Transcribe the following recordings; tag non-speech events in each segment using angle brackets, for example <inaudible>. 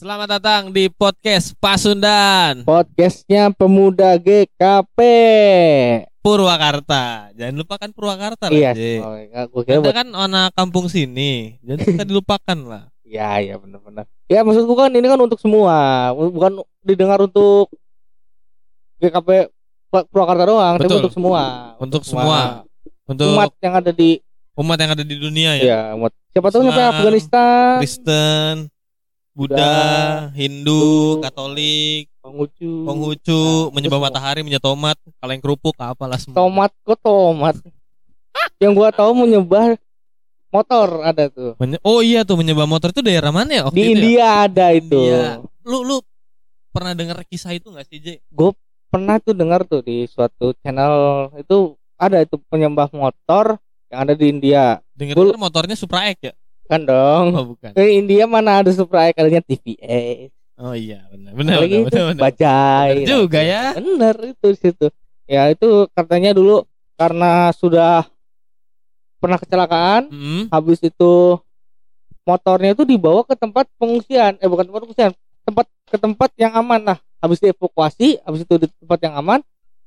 Selamat datang di podcast Pasundan Podcastnya Pemuda GKP. Purwakarta. Jangan lupakan Purwakarta lah. Iya, oh, gue kira Anda buat kan anak kampung sini, jadi suka dilupakan lah. <laughs> ya ya benar-benar. Ya maksudku kan ini kan untuk semua, bukan didengar untuk GKP Pur- Purwakarta doang, tapi Betul. untuk semua. Untuk semua. Untuk umat yang ada di umat yang ada di dunia ya. ya umat. Siapa tahu sampai Afghanistan, Kristen, Buddha, Hindu, Hindu, Katolik, Konghucu, Konghucu, Nah, menyembah matahari, menyembah tomat, kaleng kerupuk, apalah semua. tomat kok tomat. yang gua tahu menyembah motor ada tuh. Menye- oh iya tuh menyembah motor itu daerah mana ya? Waktu Di itu ya? India ada itu. India. Lu lu pernah dengar kisah itu gak sih, J? pernah tuh dengar tuh di suatu channel itu ada itu penyembah motor yang ada di India Dengar motornya Supra X ya? Kan dong Oh bukan. ke India mana ada Supra adanya TVS Oh iya benar. Benar lagi benar itu benar. benar. bajai Benar juga ya. bener itu situ ya itu katanya dulu karena sudah pernah kecelakaan Hmm. habis itu motornya itu dibawa ke tempat pengungsian eh bukan tempat pengungsian tempat ke tempat yang aman lah habis dievakuasi habis itu di tempat yang aman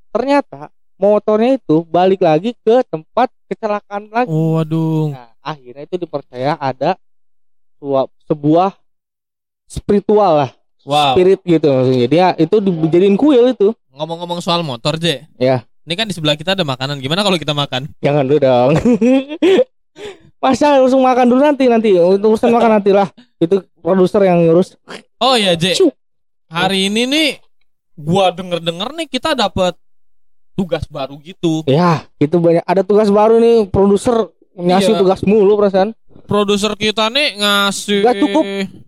ternyata motornya itu balik lagi ke tempat kecelakaan lagi Oh waduh. nah akhirnya itu dipercaya ada sebuah, sebuah spiritual lah Wow. spirit gitu maksudnya dia itu dijadiin kuil itu Ngomong-ngomong soal motor, J. Ya. Ini kan di sebelah kita ada makanan. Gimana kalau kita makan? jangan dulu dong <laughs> masa langsung makan dulu nanti nanti untuk urusan makan nanti lah itu produser yang ngurus Oh iya, J. Hari ini nih gua denger-denger nih kita dapat tugas baru gitu. Ya, itu banyak ada tugas baru nih produser ngasih Iya. tugas mulu perasaan. Produser kita nih ngasih Nggak cukup.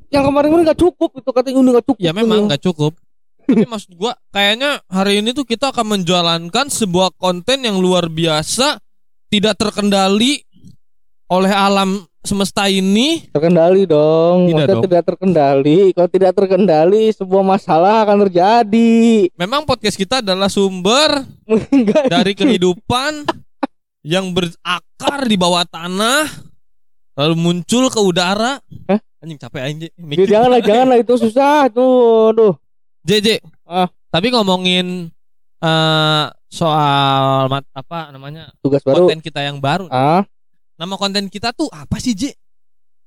Yang kemarin ini nggak cukup itu katanya ini nggak cukup. Ya memang nggak cukup. Tapi <laughs> maksud gua kayaknya hari ini tuh kita akan menjalankan sebuah konten yang luar biasa tidak terkendali oleh alam semesta ini. terkendali dong. Tidak Maksudnya dong. tidak terkendali. Kalau tidak terkendali sebuah masalah akan terjadi. Memang podcast kita adalah sumber <laughs> dari kehidupan yang berakar di bawah tanah lalu muncul ke udara. Hah? Anjing capek anjing. Ya, janganlah, janganlah itu susah tuh. Aduh. JJ. Ah. Tapi ngomongin eh soal mat, apa namanya? Tugas baru. konten kita yang baru. Ah, Nama konten kita tuh apa sih, J?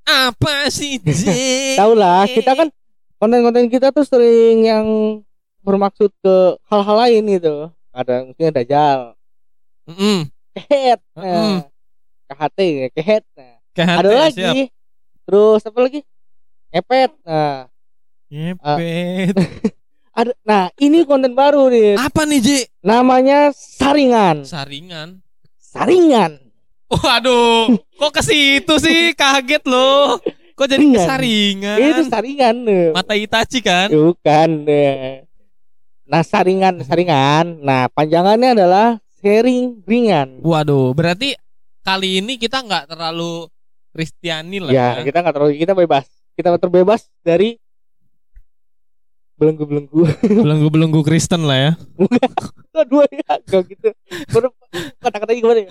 Apa sih, J? <laughs> tahu lah. Kita kan konten-konten kita tuh sering yang bermaksud ke hal-hal lain gitu. Ada mungkin dajal, Mm-mm. Kehet, nah, KHT, kehet. Nah. Ada hati, lagi siap. terus apa lagi ngepet nah Ngepet. <laughs> ada nah ini konten baru nih apa nih, J? namanya saringan Saringan. saringan Waduh, kok ke situ sih? <laughs> Kaget loh. Kok jadi Saringan. kesaringan? itu saringan Mata Itachi kan? bukan nah saringan saringan nah panjangannya adalah sharing ringan Waduh, berarti kali ini kita nggak terlalu Kristiani lah ya ya. kita nggak terlalu kita bebas kita terbebas dari belenggu-belenggu <laughs> Belenggu-belenggu Kristen lah ya. <laughs> dua ya enggak gitu kata-katanya gimana ya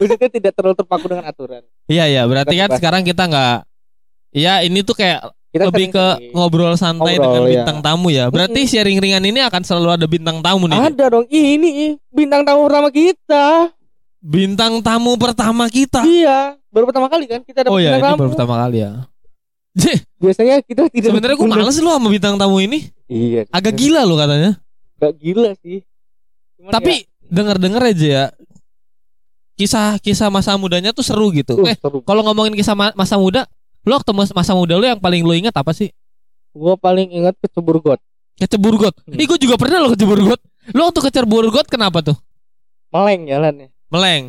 maksudnya tidak terlalu terpaku dengan aturan Iya iya, berarti kan Bebas. sekarang kita nggak Iya, ini tuh kayak kita lebih ke sering- ngobrol santai Ngobrol, dengan ya. bintang tamu ya. Berarti sharing ringan ini akan selalu ada bintang tamu nih. Ada dong. Ini bintang tamu pertama kita. Bintang tamu pertama kita. Iya, baru pertama kali kan kita dapat Oh ya, bintang ini tamu. baru pertama kali ya. Biasanya kita tidak sebenarnya gue males loh sama bintang tamu ini. Iya. Agak gila loh katanya. Gak gila sih. Cuman Tapi denger-denger aja ya. Kisah-kisah masa mudanya tuh seru gitu. ya, uh, Eh, kalau ngomongin kisah ma- masa muda, lo waktu mas- masa muda lo yang paling lo ingat apa sih? Gua paling ingat kecebur got. Kecebur got. Hmm. Ih, gue juga pernah lo kecebur got. Lo waktu kecebur got kenapa tuh? Meleng jalannya. Meleng.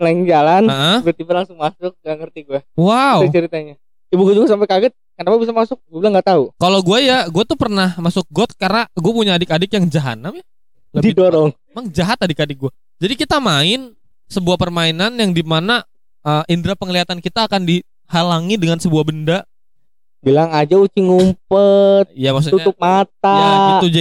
Meleng jalan, Heeh. tiba-tiba langsung masuk, gak ngerti gua. Wow. Itu ceritanya. Ibu gue juga sampai kaget, kenapa bisa masuk? Gue bilang nggak tahu. Kalau gue ya, gue tuh pernah masuk got karena gue punya adik-adik yang jahanam ya. Lebih Didorong. Emang jahat adik-adik gue. Jadi kita main sebuah permainan yang di mana uh, indera penglihatan kita akan dihalangi dengan sebuah benda. Bilang aja ucing ngumpet, Ya maksudnya. tutup mata. Ya gitu J.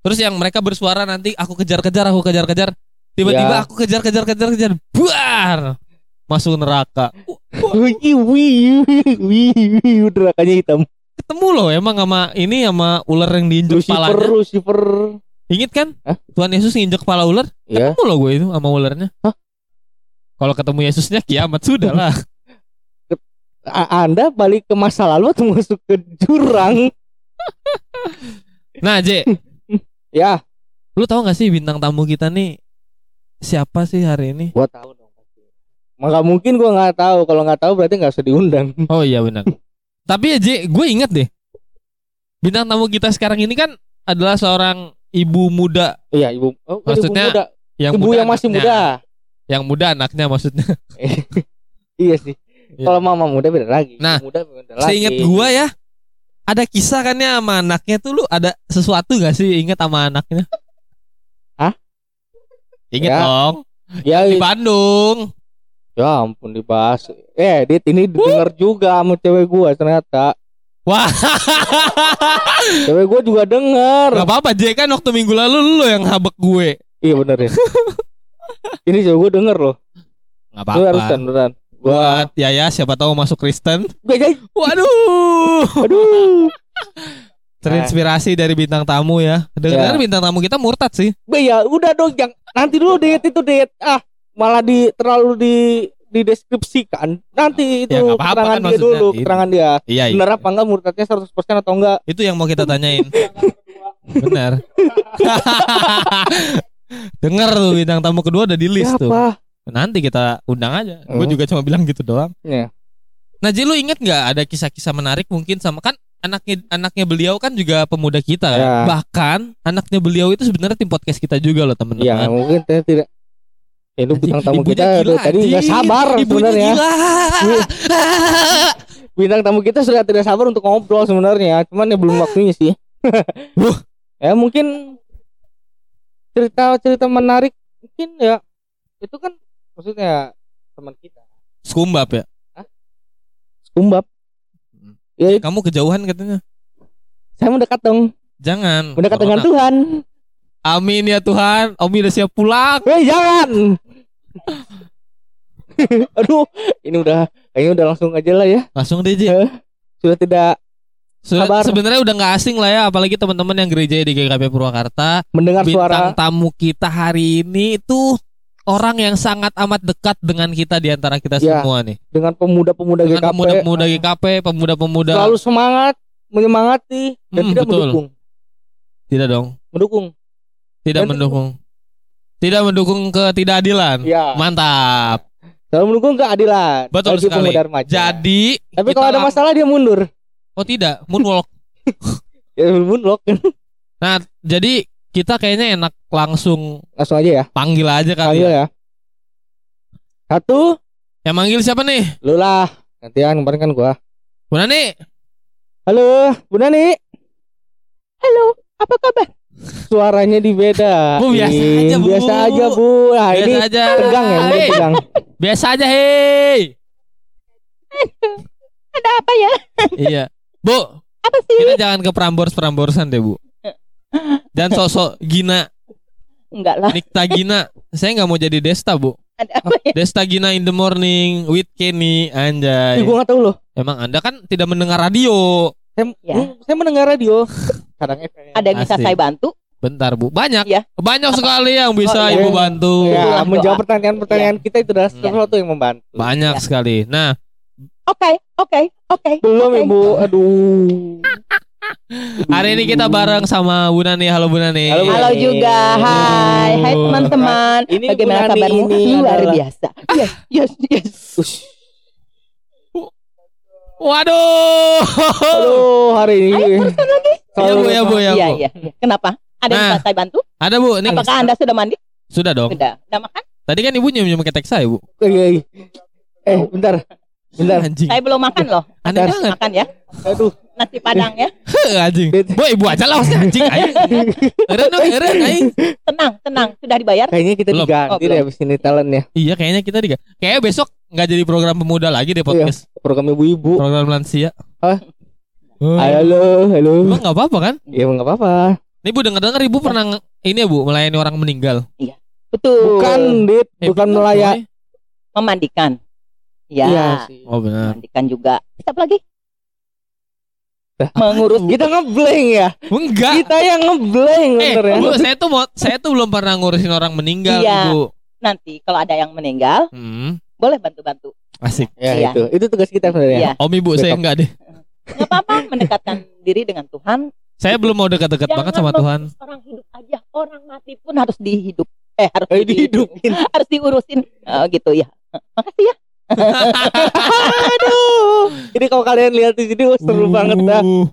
Terus yang mereka bersuara nanti aku kejar-kejar, aku kejar-kejar. Tiba-tiba Ya. aku kejar-kejar, kejar-kejar. Buar. Masuk neraka. <laughs> Wih, wih, wih, wih, nerakanya hitam. Ketemu loh emang sama ini sama ular yang diinjek Lucifer, kepalanya. Lucifer. Ingat kan? Hah? Tuhan Yesus nginjek kepala ular. Ya. Ketemu loh gue itu sama ularnya. Hah? Kalau ketemu Yesusnya kiamat sudah lah. Anda balik ke masa lalu atau masuk ke jurang? Nah, J, <laughs> Ya, lu tahu gak sih bintang tamu kita nih siapa sih hari ini? gua tahu dong pasti. Maka mungkin gua nggak tahu. Kalau nggak tahu berarti nggak usah diundang. Oh iya benar. Tapi ya J, gue inget deh. Bintang tamu kita sekarang ini kan adalah seorang ibu muda Iya, ibu. Oh, kan Maksudnya, ibu muda. yang ibu muda yang masih anaknya. muda. Yang muda anaknya maksudnya. <laughs> Iya sih. Iya. Kalau mama muda beda lagi. Nah, muda beda lagi. Seingat gua ya, ada kisah kan ya sama anaknya tuh lu ada sesuatu gak sih inget sama anaknya? Hah? Inget Ya. dong. Ya, Di Bandung. ya ampun dibahas. Eh, Dit ini denger juga sama cewek gua ternyata. Wah, <laughs> Cewek gua juga denger. gak apa-apa J kan waktu minggu lalu lu yang habek gue. Iya bener ya. <laughs> ini cewek gua denger loh. Gak Lu harus apa-apa. beneran. Buat ya ya siapa tahu masuk Kristen. Waduh. aduh. <laughs> Terinspirasi dari bintang tamu ya. Dengar Ya. bintang tamu kita murtad sih. Be ya udah dong jangan nanti dulu diet itu diet. Ah, malah di terlalu di dideskripsikan. Nanti itu Ya, nggak apa-apa keterangan kan dia dulu, Itu. keterangan dia. Iya, iya. Bener apa enggak murtadnya 100% atau enggak? Itu yang mau kita tanyain. <laughs> Benar. <laughs> Dengar tuh bintang tamu kedua udah di list tuh. Siapa? Nanti kita undang aja. Gue Hmm. juga cuma bilang gitu doang. Iya. Nah, Ji lu inget nggak ada kisah-kisah menarik mungkin sama kan anaknya anaknya beliau kan juga pemuda kita kan? Ya. Bahkan anaknya beliau itu sebenarnya tim podcast kita juga loh teman-teman. Iya, mungkin saya tidak itu Anjing, bintang tamu ibunya kita gila, tadi nggak sabar sebenarnya. <laughs> Bintang tamu kita sudah tidak sabar untuk ngobrol sebenarnya, cuman ya belum waktunya sih. <laughs> Ya mungkin cerita-cerita menarik mungkin ya itu kan maksudnya teman kita. Skumbab ya. Kumbab. Hmm. Ya Kamu kejauhan katanya. saya mendekat dong, Jangan. mendekat dengan. Tuhan. Amin ya Tuhan. Omi udah siap pulang. Hei jangan. <laughs> Aduh, ini udah kayaknya udah langsung aja lah ya. Langsung deh Ji. Sudah tidak Kabar. Sebenarnya udah nggak asing lah ya, apalagi teman-teman yang gereja di GKP Purwakarta. mendengar Bintang suara tamu kita hari ini itu orang yang sangat amat dekat dengan kita di antara kita Ya, semua nih. dengan pemuda-pemuda GKP pemuda-pemuda GKP, pemuda-pemuda selalu semangat, menyemangati dan Hmm, tidak betul. mendukung. tidak dong, Mendukung. tidak Dan- mendukung. Tidak mendukung ketidakadilan. Ya. Mantap. Selalu mendukung keadilan. Betul sekali. pemuda remaja. Jadi tapi kalau ada masalah dia mundur. Oh tidak, moonwalk. <laughs> Ya mundur Nah, jadi kita kayaknya enak langsung langsung aja ya. panggil aja kali. Panggil ya. ya. Satu, Yang manggil siapa nih? lu lah. Gantian kemarin kan gua. Bu Nani. Halo, Bu Nani. Halo, apa kabar? Suaranya di beda. Bu, biasa aja, Bu. Biasa aja, Bu. Nah, Biasa ini aja. tegang ya, Hei, tegang. Biasa aja, hei. <laughs> Ada apa ya? iya. Bu, Apa sih? kita jangan ke perambors-peramborsan deh, Bu. Dan sosok Gina, Enggak lah. Nikta Gina. Saya nggak mau jadi Desta, Bu. Ada apa ya? Desta Gina in the morning with Kenny, anjay. Gua nggak tahu loh. Emang Anda kan tidak mendengar radio. Saya, Ya. saya mendengar radio. Kadang. Ada yang bisa Asik. saya bantu? Bentar, Bu. Banyak. Iya. Banyak sekali yang bisa Oh, iya. Ibu bantu. Ya, menjawab pertanyaan-pertanyaan kita itu adalah Iya. sesuatu yang membantu. Banyak Iya. sekali. Nah, Oke, oke, oke. Belum oke. Ibu, aduh. hari ini kita bareng sama Bu Nani. Halo Bu Nani. Halo, Bu Halo juga, hai, hai teman-teman. Ini Bagaimana Bu Nani kabarmu? ini Luar adalah- biasa. Yes, yes, yes. Ush. Waduh. Halo, hari ini. Ayo terusan lagi. Iya Bu, ya Bu, ya Iya, Bu. iya, iya. Kenapa? Ada yang Nah. bisa saya bantu? Ada Bu, ini Apakah Anda sudah mandi? sudah dong. Sudah. Sudah makan? Tadi kan Ibu nyium-nyium ketek saya, Bu. Iya, iya. Eh, bentar. Bentar. Anjing. Saya belum makan loh. Aneh banget. Makan ya. Aduh. Nasi padang ya. <laughs> Heh, anjing. Bu, Ibu aja lah maksudnya anjing aing. Eren dong, aing. Tenang, tenang. Sudah dibayar? Kayaknya kita Belum. diganti Oh, deh belum. abis ini talentnya. Iya, kayaknya kita juga. Kayaknya besok nggak jadi program pemuda lagi deh podcast. Program ibu-ibu. Program lansia. Hah? Oh. Halo, halo. Emang nggak apa-apa kan? Ya nggak apa-apa. Nih Bu dengar-dengar Ibu pernah ini ya Bu melayani orang meninggal. Betul. Bukan, Dit. Eh, Bukan melayani. Boy. Memandikan. Ya. Iya sih. Oh benar. Mandikan juga. Terus apa lagi? Dah, <laughs> Mengurus <laughs> Kita ngeblank ya. Enggak. Kita yang ngeblank Eh, bener ya. Bu, saya tuh mau saya tuh belum pernah ngurusin orang meninggal, Iya. Ibu. nanti kalau ada yang meninggal, Hmm, boleh bantu-bantu. asik. Ya Iya. itu. Itu tugas kita sebenarnya. Iya. Om Ibu saya enggak deh. Nggak apa-apa mendekatkan diri dengan Tuhan. Saya belum mau dekat-dekat banget sama Tuhan. Orang hidup aja, orang mati pun harus dihidup. Eh harus Eh, di- dihidupin. harus diurusin. Oh, gitu ya. Makasih ya. Aduh. Jadi kalau kalian lihat di sini oh, seru banget dah. Uh.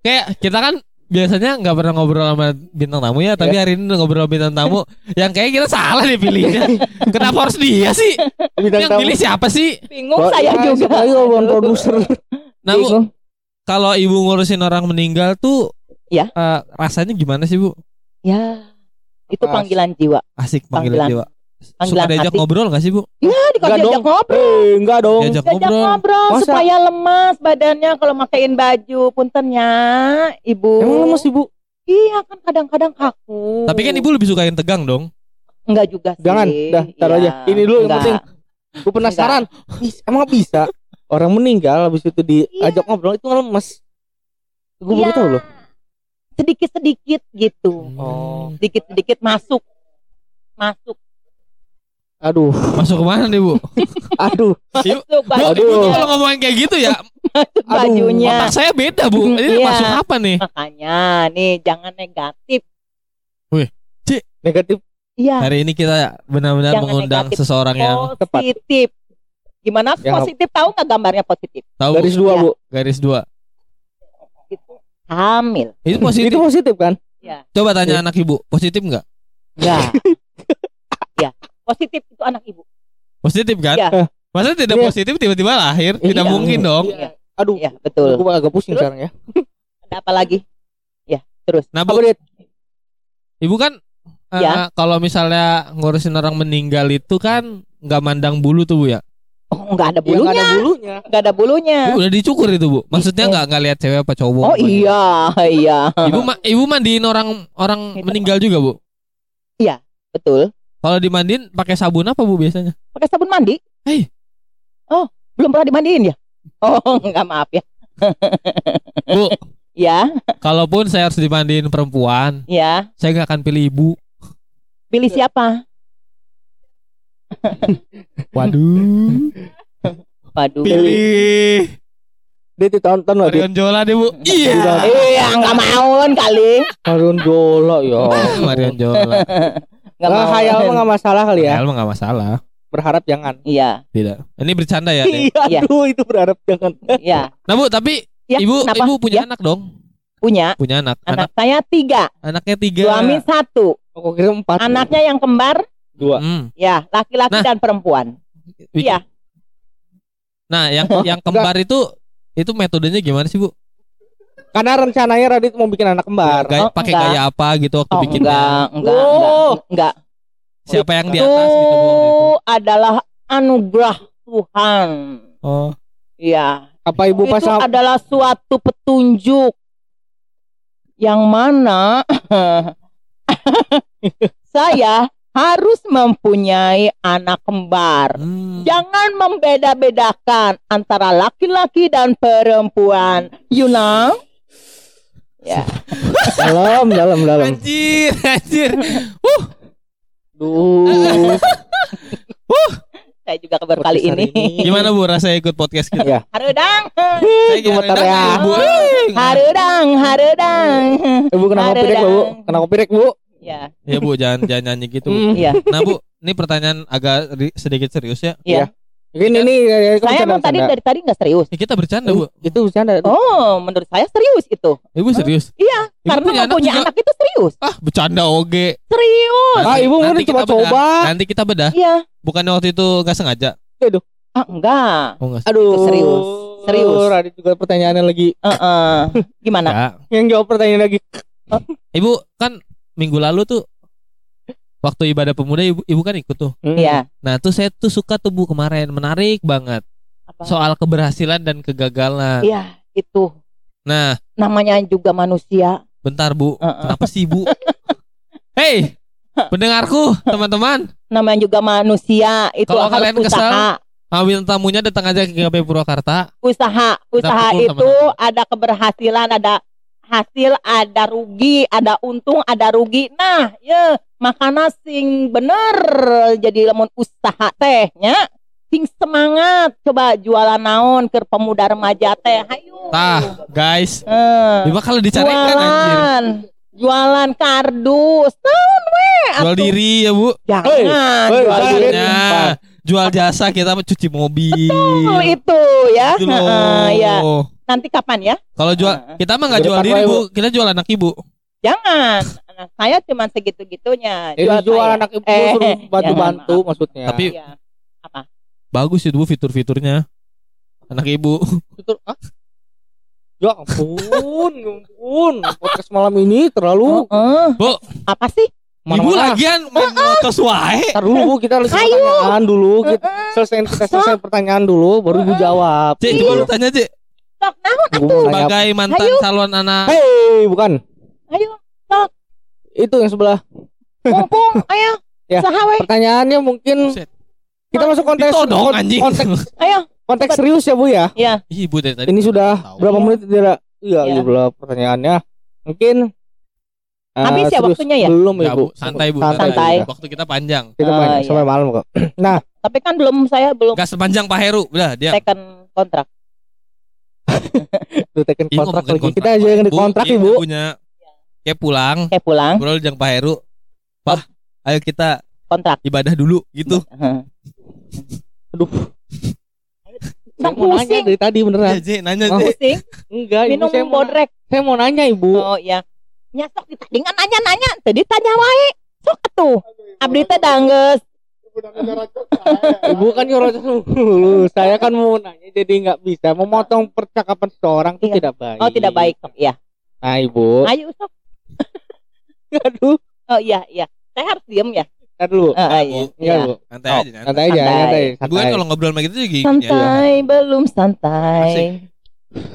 Kayak kita kan biasanya nggak pernah ngobrol sama bintang tamu ya, tapi hari ini udah ngobrol sama bintang tamu <laughs> yang kayak kita salah nih pilihnya. Kenapa harus dia sih? Bintang Yang tamu. pilih siapa sih? Bingung Oh, saya juga. Saya bukan produser. Nah, Bu, kalau ibu ngurusin orang meninggal tuh Ya. eh, rasanya gimana sih, Bu? Ya. Itu panggilan jiwa. Asik panggilan Panggilan- jiwa. Suka diajak hati. ngobrol gak sih, Bu? Ya, dikasih Enggak diajak dong. ngobrol. Eh, enggak dong. Diajak Diajak ngobrol. ngobrol Masa? supaya lemas badannya kalau makain baju puntennya, Ibu. Emang lemes ibu? Iya kan kadang-kadang kaku. Tapi kan ibu lebih suka yang tegang dong. enggak juga sih. Jangan, dah, taruh Iya, aja. Ini dulu yang enggak. penting. Gue penasaran. Is- Emang bisa orang meninggal habis itu diajak ngobrol itu lemes. Gue baru Iya. tahu loh. Sedikit-sedikit gitu. Oh. Sedikit-sedikit masuk. Masuk. Aduh, Masuk ke mana nih, Bu? <laughs> aduh. Masuk Bu, Aduh. kalau ngomongin kayak gitu ya, masuk <laughs> Aduh, bajunya. otak saya beda, Bu. <laughs> Ini Iya. masuk apa nih? Makanya nih jangan negatif. Negatif. Iya. Hari ini kita benar-benar mengundang negatif. seseorang yang tepat. Positif. Gimana Yang- positif? Tahu nggak gambarnya positif? tahu Garis dua, Iya. Bu. garis dua. Itu hamil. Itu positif. Itu positif kan? Coba tanya anak ibu, positif nggak? Ya. Ya. Positif itu anak ibu. Positif kan? Iya. Masa tidak Iya. positif tiba-tiba lahir? Tidak Iya. mungkin dong. Iya. Aduh, Iya, betul. gue agak pusing Terus? sekarang ya. <laughs> Ada apa lagi? Ya, terus. Nah, Bu, ibu kan eh, Ya. kalau misalnya ngurusin orang meninggal itu kan nggak mandang bulu tuh, Bu ya? Oh, enggak ada Yang nggak bulunya. ada bulunya. Enggak ada bulunya. Bu, udah dicukur itu, Bu. Maksudnya Iya. nggak nggak lihat cewek apa cowok. Oh apa iya, iya. Ibu ma- ibu mandiin orang orang meninggal juga, Bu. Betul. Kalau dimandiin pakai sabun apa, Bu biasanya? Pakai sabun mandi? Hei. Oh, belum pernah dimandiin ya? Oh, <laughs> enggak maaf ya. <laughs> Bu, Ya, kalaupun saya harus dimandiin perempuan, ya. saya nggak akan pilih ibu. Pilih siapa? <laughs> Waduh. Waduh. Pilih Dit ditonton loh, Dit. Marion Jola deh, Bu. Iya. Iya, enggak mau kali. Marion Jola ya. Marion Jola. Enggak Nggak mau. khayal mah nggak masalah kali ya. Ya, mah nggak masalah. Berharap jangan. Iya, Tidak. Ini bercanda ya? Iya, Iya. aduh itu berharap jangan. iya. Nah, Bu, tapi Ya, ibu kenapa? ibu punya Ya, anak dong? punya. Punya anak. Anak Anak saya tiga, anaknya tiga. suami satu. Aku kira empat. Anaknya yang kembar, dua. Hmm. ya laki-laki Nah. dan perempuan. Iya. Nah, yang yang kembar itu itu metodenya gimana sih, Bu? Karena rencananya Radit mau bikin anak kembar. Gaya- Oh, pakai gaya apa gitu waktu Oh, bikinnya? enggak, enggak, Oh. enggak, enggak. Siapa yang di Itu atas gitu, itu? adalah anugerah Tuhan. Oh. Iya. Apa ibu itu pasang adalah suatu petunjuk yang mana <laughs> saya harus mempunyai anak kembar. Hmm. Jangan membeda-bedakan antara laki-laki dan perempuan. You know? Ya. <laughs> dalam dalam dalam. Anjir, anjir. Duh. <laughs> Saya juga baru kali ini. hari Gimana Bu rasanya ikut podcast kita? Ya. Harudang. Saya Gemetar gimana ya. Bu? Harudang, harudang. Ibu kena Ada copyright bu. Kena copyright bu. Ya, Ya Bu, jangan jangan nyanyi gitu. Iya. Nah Bu, ini pertanyaan agak sedikit serius ya. Iya. Ini ini ya, ya, Saya emang tadi dari tadi nggak serius. Ya, kita bercanda Bu. itu bercanda. Oh, menurut saya serius itu. Ibu serius? Iya, Ibu karena punya anak juga? anak itu serius. Ah, bercanda oge. Serius. Ah, ibu mungkin kita bedah. Nanti kita bedah. Iya. Bukannya waktu itu nggak sengaja? Ah, enggak. Oh enggak. Aduh. Itu serius. Serius. Radit juga pertanyaannya lagi. Heeh. Gimana? Ya. Yang jawab pertanyaan lagi. Ibu kan minggu lalu tuh waktu ibadah pemuda ibu, ibu kan ikut tuh. Hmm. Iya. Nah tuh saya tuh suka tuh bu kemarin menarik banget Apa? soal keberhasilan dan kegagalan. Iya, itu. Nah Namanya juga manusia. bentar bu, Heeh. kenapa sih bu? <laughs> Hei pendengarku teman-teman, Namanya juga manusia. Itu Kalau harus kalian kesel, usaha. Ambil tamunya datang aja ke GP Purwakarta. usaha usaha pukul sama itu ada keberhasilan ada hasil ada rugi ada untung ada rugi. Nah ya makanya sing bener. Jadi lamun usaha tehnya sing semangat. Coba jualan naon ke pemuda remaja teh. Hayu. Tah, guys. Eh, Ini bakal dicarikan anjir. jualan. Jualan kardus. Naon we? Jual diri ya, Bu. jangan Hei, hei, jual diri. Ya, jual jasa kita cuci mobil. Oh, itu ya Gitu loh. Heeh, ya nanti kapan ya Kalau jual Heeh. kita mah nggak jual diri, Bu. Kita jual anak Ibu. Jangan. Anak saya cuma segitu-gitunya. Ini jual saya. anak ibu Eh, suruh bantu-bantu jangan, maksudnya. Tapi Iya. bagus itu Bu fitur-fiturnya. Anak Ibu. itu ah? Ya ampun, ya ampun. Podcast malam ini terlalu Heeh. Bu, apa sih? Ibu mana-mana. lagian main motos wae. Ntar dulu Bu, kita Ayo. pertanyaan dulu. Kita selesai kita selesai pertanyaan dulu baru Ibu jawab. Cek, coba lu tanya, Cek. Sok naon Ibu mau nanya. Sebagai mantan calon anak Hei, bukan. ayo Itu yang sebelah. mumpung <laughs> ayo Ya. sahawe Pertanyaannya mungkin Buset. kita masuk konteks Ditodong, kon- anjing. konteks <laughs> ayo konteks serius ya Bu ya. ya Ih, Ibu dari tadi. Ini sudah Tahu. berapa menit tidak? Iya, Iya. iya pertanyaannya. Mungkin Habis ya serius. waktunya ya? Belum Ibu. Bu. Santai, Bu. Santai. udah. Waktu kita panjang. Kita Oh, banyak iya. sampai malam kok. <clears throat> Nah, tapi kan belum saya belum Gak sepanjang Pak Heru. Udah, dia. second kontrak <laughs> itu Ih, kontrak lagi. Kita aja yang dikontrak iya, Ibu. Punya kayak pulang, kayak pulang ngobrol jeung Pak Heru. Pak, ayo kita kontrak ibadah dulu gitu. <laughs> Aduh. Saya mau nanya dari tadi Ya, beneran. J, nanya Oh. J. pusing Enggak, Ibu minum saya mau, bodrek saya mau nanya Ibu. oh iya nyasok ditandingan nanya-nanya tadi tanya wae sok atuh abdi teh dangges Ibu kan nyuruh dulu. Saya kan mau nanya jadi nggak bisa memotong percakapan seseorang itu Iya. tidak baik. oh tidak baik sok iya Nah, Ibu. ayo sok <laughs> Aduh, oh iya iya saya harus diem ya Ntar dulu. Ah, ah, iya. Enggak, Iya. Bu. Santai Oh, aja, santai. Santai aja, Santai. santai. Ibu kan santai. kalau ngobrol sama gitu juga gini. ya. santai belum santai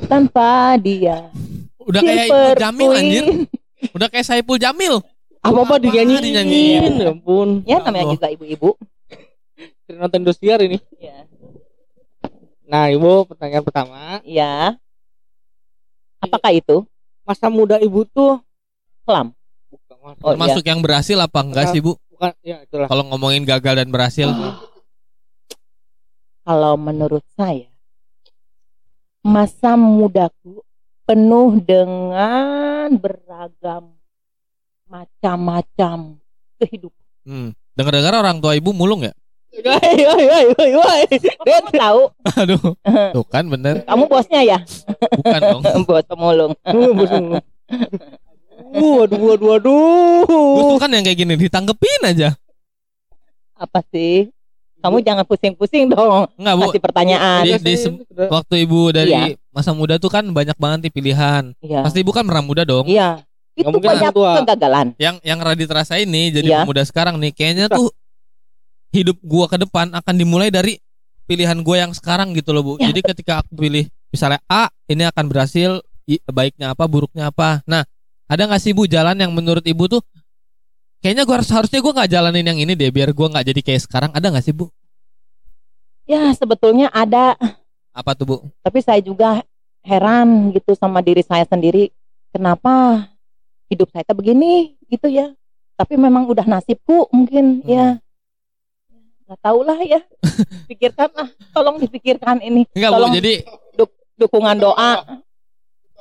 tanpa dia Udah kayak Jamil anjir. Udah kayak Saipul Jamil. Apa-apa Apa dinyanyiin. dinyanyiin. Ya ampun. ya namanya juga ibu-ibu Sering nonton Indosiar ini. ya Nah, Ibu, pertanyaan pertama. ya apakah itu Masa muda Ibu tuh kelam bukan Oh, iya. Termasuk yang berhasil apa enggak sih, Bu? bukan ya itulah. Kalau ngomongin gagal dan berhasil. kalau menurut saya masa mudaku penuh dengan beragam macam-macam kehidupan. Hmm. Dengar-dengar orang tua Ibu mulung ya? Woi, woi, woi, woi, woi. Kamu tahu, <laughs> Aduh. Tuh kan bener. kamu bosnya ya, Bukan dong. <laughs> bos pemulung. Uh, bosan. Uh, Waduh, waduh, waduh. Gue tuh kan yang kayak gini ditanggepin aja. Apa sih? Kamu jangan pusing-pusing dong Enggak, Bu. kasih pertanyaan. Di- di se- Waktu Ibu dari Iya. masa muda tuh kan banyak banget nih pilihan. Iya. Pasti Ibu kan pernah muda dong. Iya. Itu mungkin banyak tua. kegagalan. Yang yang Radit rasain nih jadi Iya. pemuda sekarang nih kayaknya tuh hidup gua ke depan akan dimulai dari pilihan gua yang sekarang gitu loh, Bu. Ya, Jadi ketika aku pilih misalnya A, ini akan berhasil, baiknya apa, buruknya apa. Nah, ada nggak sih Bu jalan yang menurut Ibu tuh kayaknya gua harus harusnya gua nggak jalanin yang ini deh biar gua nggak jadi kayak sekarang. Ada nggak sih, Bu? Ya sebetulnya ada, Apa tuh, Bu? tapi saya juga heran gitu sama diri saya sendiri. Kenapa hidup saya tuh begini gitu ya? Tapi memang udah nasibku mungkin Hmm. ya. Nggak tahu lah ya. <laughs> Pikirkan lah, tolong dipikirkan ini. Enggak, Bu. Tolong Jadi dukungan doa.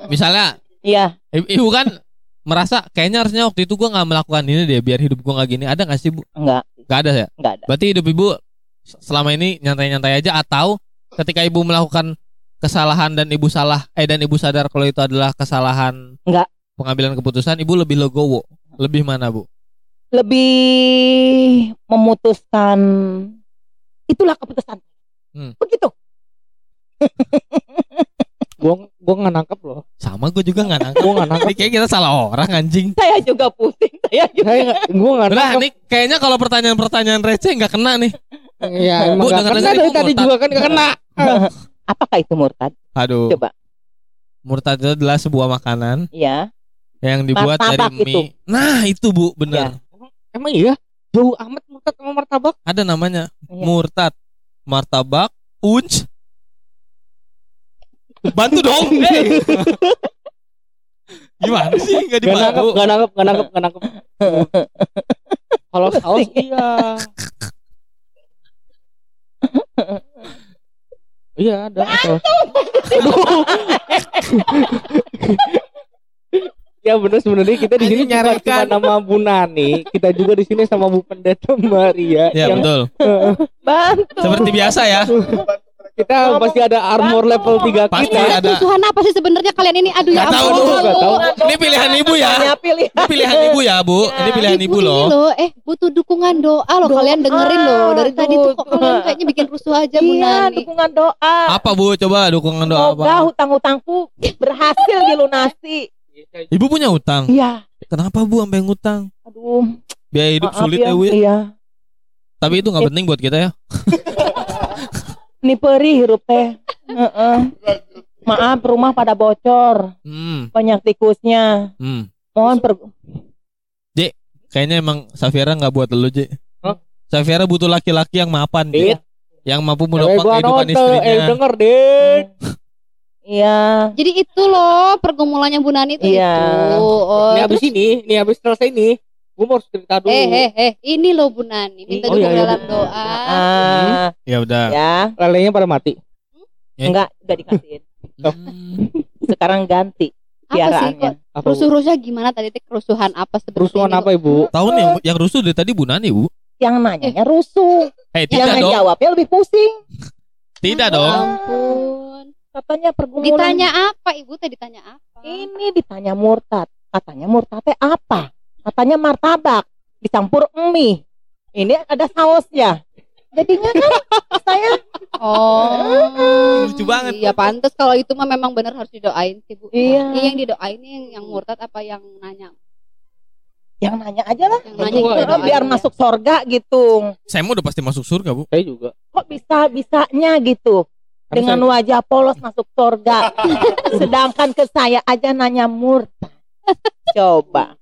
misalnya Iya, Ibu kan merasa kayaknya harusnya waktu itu gua nggak melakukan ini deh biar hidup gua nggak gini. Ada nggak sih, Bu? enggak, Nggak ada ya? enggak ada. Berarti hidup ibu selama ini nyantai-nyantai aja atau ketika ibu melakukan kesalahan dan ibu salah eh dan ibu sadar kalau itu adalah kesalahan Enggak. pengambilan keputusan ibu lebih legowo lebih mana bu Lebih memutuskan itulah keputusan. Hmm. Begitu. <laughs> Gua gua nggak nangkep loh. sama gue juga nggak nangkep Gua nggak nangkep. ini kayak kita salah orang anjing Saya juga pusing. Saya juga. Saya nggak, gua nggak Nah, nangkep. nih kayaknya kalau pertanyaan-pertanyaan receh nggak kena nih. Iya, Bu, emang dengar-dengar kena dari tadi murtad. juga kan nggak kena. <laughs> Apakah itu murtad? Aduh. Coba. Murtad itu adalah sebuah makanan Ya. yang dibuat dari Martabak mie. itu. Nah, itu Bu, benar. Emang iya? Jauh amat murtad sama martabak. Ada namanya Iya. murtad. Martabak Unj. Bantu dong. Hey. <laughs> Gimana sih nggak Gak nangkep, dibantu? gak nangkep, gak nangkep, gak nangkep. Kalau <laughs> saus iya. Iya ada. saus. Aduh. <laughs> ya bener sebenarnya kita di sini cuma nyarikan. nama Bu Nani, kita juga di sini sama Bu Pendeta Maria Ya yang betul. Bantu. Seperti biasa ya. Kita pasti ada armor level 3 Pasti kita. ada. Kerusuhan apa sih sebenarnya kalian ini? Aduh ya tahu ampun. nggak tahu. Ini pilihan ibu ya. Ini pilihan ibu ya, Bu. Ini pilihan Ibu ibu ini loh. loh, eh butuh dukungan doa loh. Doa, Kalian dengerin loh. Dari tadi tuh kok kalian kayaknya bikin rusuh aja Bu Iya, Nani. dukungan doa. Apa Bu? Coba dukungan doa Semoga apa? hutang-hutangku berhasil dilunasi. Ibu punya utang. Iya. Kenapa Bu sampai ngutang? Aduh, Biaya hidup maaf sulit ya. ya, Bu. ya. Iya. Tapi itu nggak penting buat kita ya. <laughs> Ini perih hirup teh. Heeh. Maaf, rumah pada bocor. Hmm, Banyak tikusnya. hmm. Mohon per Kayaknya emang Safiera nggak buat lu, J. Hah? Safiera butuh laki-laki yang mapan, J. Yang mampu Eh, menopang kehidupan nonton, istrinya. eh denger Dit. Iya. Jadi itu loh pergumulannya Bu Nani itu Iya. itu. Oh, Ini habis ini, ini habis selesai ini. Gue mau cerita dulu. eh eh eh ini loh Bu Nani minta Oh, dukung iya, iya, dalam Bu. doa. Ah, Ya udah. ya. Lelenya pada mati. Eh. Enggak, udah dikasihin. Hmm. Sekarang ganti Apa sih kok rusuh-rusuhnya gimana tadi teh kerusuhan apa sebenarnya? Kerusuhan ini, apa Ibu? Tahu nih yang, yang rusuh dari tadi Bu Nani, Bu. Yang nanyanya rusuh. Eh, Yang tidak dong. ngejawabnya lebih pusing. Tidak Ya dong. ampun. Katanya pergumulan. Ditanya apa Ibu teh ditanya apa? Ini ditanya murtad. Katanya murtadnya apa? Katanya martabak dicampur mie. Ini ada sausnya. Jadinya kan saya <laughs> Oh. Lucu banget. Iya pantas kalau itu mah memang benar harus didoain sih Bu. Iya. Iya, yang didoain yang yang murtad apa yang nanya? yang nanya aja lah. Yang nanya gua gitu Biar, ya. masuk sorga gitu. Saya mau udah pasti masuk surga, Bu. Saya juga. Kok bisa bisanya gitu? Dengan wajah polos masuk sorga. <laughs> Sedangkan ke saya aja nanya murtad. Coba.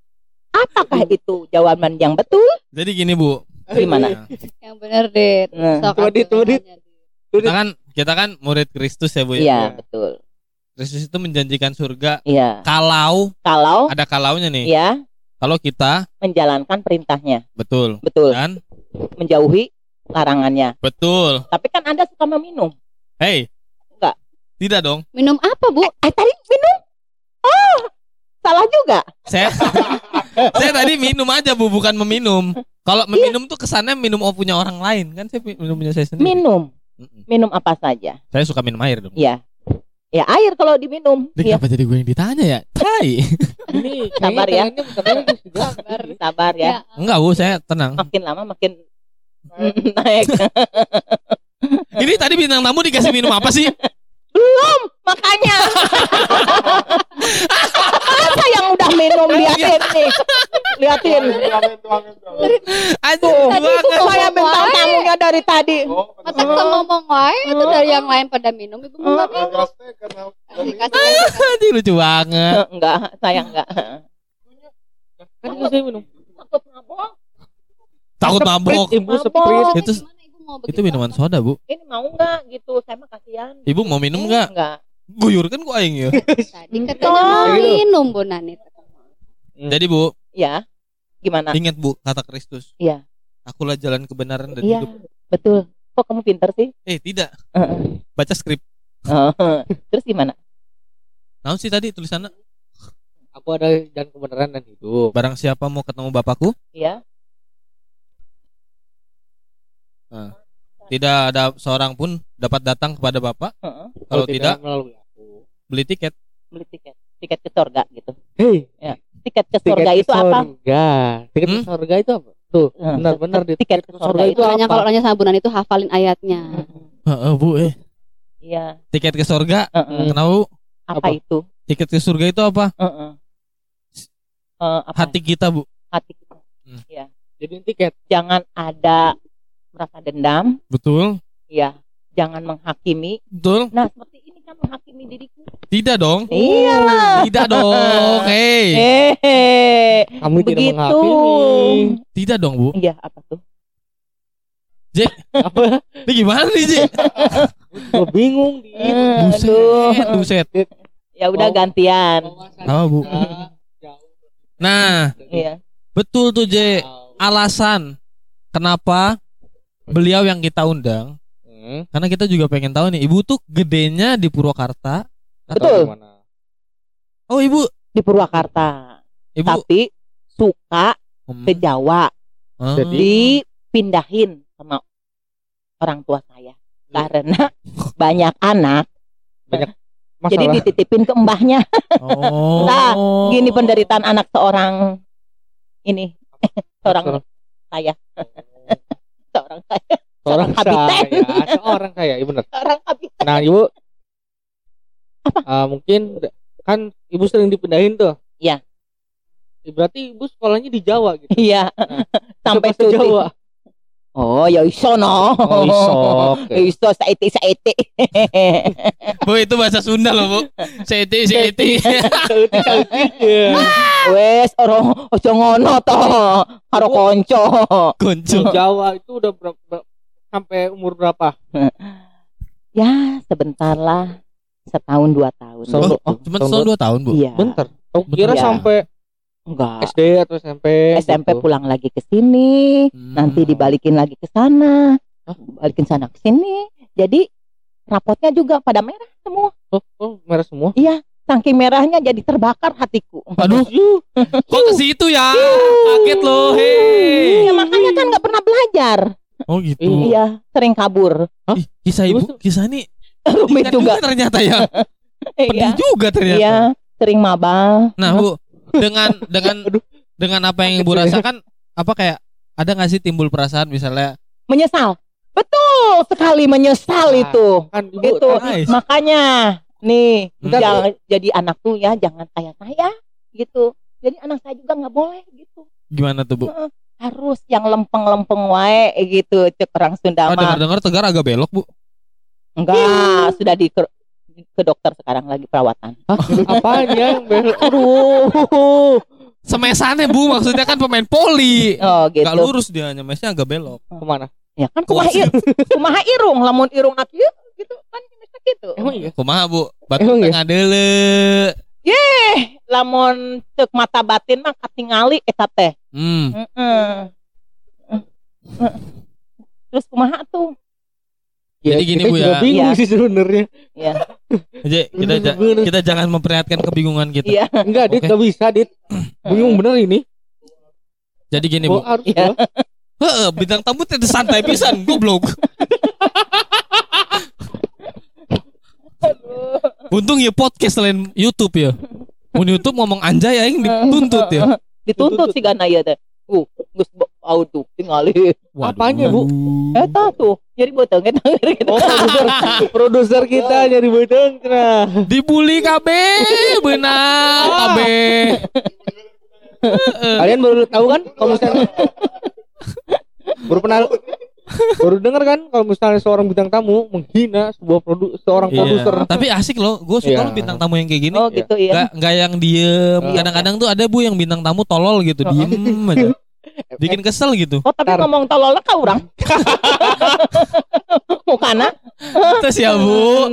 Apakah itu jawaban yang betul? Jadi gini, Bu. Gimana? Yang benar deh. Nah, Sok Coba atuh dit, coba dit. nanya, Dit. Kita kan kita kan murid Kristus ya, Bu ya. Iya, betul. Kristus itu menjanjikan surga Iya. kalau Kalau ada kalaunya nih. ya Kalau kita menjalankan perintahnya, betul betul. dan Menjauhi larangannya. betul. Tapi kan Anda suka meminum. Hey. Enggak. Tidak dong. Minum apa Bu? Eh tadi minum? Oh, salah juga. Saya <laughs> saya tadi minum aja, Bu, bukan meminum. Kalau meminum tuh kesannya minum oh punya orang lain kan saya minum punya saya sendiri. Minum, minum apa saja. Saya suka minum air dong. Iya. Ya air kalau diminum. Iya. kenapa jadi gue yang ditanya ya? Tai. <laughs> Ini Sabar ya. <laughs> Sabar, sabar ya. Enggak, Bu, saya tenang. Makin lama makin <laughs> naik. Ini tadi bintang tamu dikasih minum apa sih? Belum, makanya. Udah minum liatin <laughs> nih. Liatin. Aduh, itu saya bintang tamunya dari tadi. Masa kita ngomong wae itu dari yang lain pada minum Ibu enggak minum. Lucu banget. <laughs> Enggak, saya enggak. Kan juga saya minum. Takut mabok. Takut mabok. Ibu Mabok. seprit. Itu- Itu minuman soda, Bu. Ini mau enggak gitu? Saya mah kasihan. Ibu mau minum enggak? Enggak. Guyur kan gua aing ya. Tadi katanya mau minum Bu Nani. Jadi, Bu, Ya. Gimana? ingat Bu kata Kristus. Iya. Akulah jalan kebenaran dan Iya, hidup. betul. Kok kamu pinter sih? Eh, tidak. Heeh. Baca skrip. Heeh. Terus gimana? Naon sih tadi tulisannya? Aku ada jalan kebenaran dan hidup. Barang siapa mau ketemu Bapakku, Iya. tidak ada seorang pun dapat datang kepada Bapak Heeh. kalau tidak melalui aku. beli tiket. Beli tiket. Tiket ke surga gitu. Hei, Tiket ke tiket surga ke itu apa? surga. Tiket ke Hmm? surga itu apa? Tuh, benar-benar di tiket ke surga itu apa? kalau nanya sama Bu Nani itu hafalin ayatnya. Heeh, Bu, eh. Iya. Tiket ke surga. Kenapa, Bu? Apa, Apa? itu? Tiket ke surga itu apa? Heeh. Eh, apa? Hati kita, Bu. hati kita. Hmm. Iya. Jadi tiket. Jangan ada merasa dendam. Betul. Iya. Jangan menghakimi. Betul. Nah, seperti kan menghakimi diriku. Tidak dong. Iyalah. Tidak dong. Hei. Eh, Kami tidak begitu. menghakimi. Tidak dong, Bu. Iya, apa tuh? Apa? Ini gimana nih, Ji? Gue bingung di. Eh, Buset, aduh. buset. Ya udah Oh. gantian. Apa, Bu? Nah, Iya. betul tuh J. Alasan kenapa beliau yang kita undang Hmm. karena kita juga pengen tahu nih, Ibu tuh gedenya di Purwakarta. Atau Betul. gimana? Oh, Ibu, Di Purwakarta. Ibu Tapi suka Hmm. ke Jawa. Ah. Jadi- Dipindahin sama orang tua saya. Karena banyak anak. Jadi Masalah dititipin ke mbahnya. oh. Nah, Gini penderitaan anak seorang ini. seorang saya. seorang saya. Seorang habitat. saya, seorang saya, iya benar. Seorang habitat. Nah, Ibu Ah, mungkin kan Ibu sering dipindahin tuh. Iya. Ya, Berarti Ibu sekolahnya di Jawa gitu. Iya. <laughs> Sampai Bahasa cuti. Jawa. Oh, ya iso no. Oh, iso. Oke. <laughs> Iso saiti saiti. <laughs> Bu, itu bahasa Sunda loh, Bu. Seti, seti. Iya. Wes ora ojo ngono to. Karo konco. Konco. Di Jawa itu udah berapa sampai umur berapa? <laughs> Ya, sebentar lah. Setahun dua tahun. So- gitu. oh, Cuma tahun setahun dua tahun, Bu. Iya. Bentar. Aku kira Iya. sampai Enggak. SD atau SMP. SMP gitu. pulang lagi ke sini, Hmm. nanti dibalikin lagi ke sana. Balikin sana ke sini. Jadi rapotnya juga pada merah semua. Oh, oh, merah semua. Saking merahnya jadi terbakar hatiku. Aduh, kok ke situ ya? Kaget loh, hei. Ya makanya kan nggak pernah belajar. Oh gitu. Iya, sering kabur. Ih, kisah ibu, kisah ini Rumit pedihkan juga. ternyata ya. <laughs> Pedih Iya. juga ternyata. Iya, sering mabal. Nah, Bu, dengan <laughs> dengan dengan apa yang Ibu rasakan apa kayak ada nggak sih timbul perasaan misalnya Menyesal. Betul sekali menyesal Nah, itu. Kan Ibu Itu Nice. makanya nih Bentar, jangan jadi anak tuh ya jangan kayak saya gitu. Jadi anak saya juga nggak boleh gitu. gimana tuh, Bu? Harus yang lempeng-lempeng wae gitu cek orang Sunda Oh, mah. dengar-dengar Tegar agak belok, Bu. Enggak, sudah di ke, ke dokter sekarang lagi perawatan. apaan ya yang <laughs> belok? Aduh. Semesannya, Bu, maksudnya kan pemain poli. Oh gitu. Gak lurus dia, nyemesnya agak belok. Ke mana? Ya kan kumaha ir, kumaha irung lamun irung nak ieu gitu kan bisa gitu. Emang iya? Kumaha, Bu? Batu Emang ya? tengah deule. Eh, lamun cek mata batin mah katingali eta teh. Hmm. Heeh. Terus kumaha tuh? Jadi gini, Bu, ya. bingung Iya. sih sebenarnya. Ya. <laughs> Jadi kita ja- kita jangan memperlihatkan kebingungan kita. Iya. Enggak, Dit, Oke. nggak bisa, Dit. <clears throat> Bingung bener ini. Jadi gini, Oh, Bu. harus Iya. gua. <laughs> Heeh, bintang tamu teh santai pisan, goblok. <laughs> Untung ya podcast selain YouTube ya. Mun YouTube ngomong anjay aing dituntut ya. <laughs> Dituntut sih gana ieu teh. Uh, geus bau tuh tingali. Apanya, Bu? Eta tuh. Jadi beuteung eta gitu. Oh, produser, <laughs> produser kita nyari bedeng cenah. Dibully KB, benar <laughs> KB. Kalian baru tahu kan kalau misalnya baru pernah baru dengar kan kalau misalnya seorang bintang tamu menghina sebuah produ seorang Iya. produser. Tapi asik loh, gue suka Iya. loh bintang tamu yang kayak gini. Oh gitu ya. Gak, gak yang diem. Iya. Kadang-kadang tuh ada bu yang bintang tamu tolol gitu, diem aja. Bikin kesel gitu. Oh tapi Ntar. ngomong tolol ka urang. <laughs> Mukana. Terus ya bu,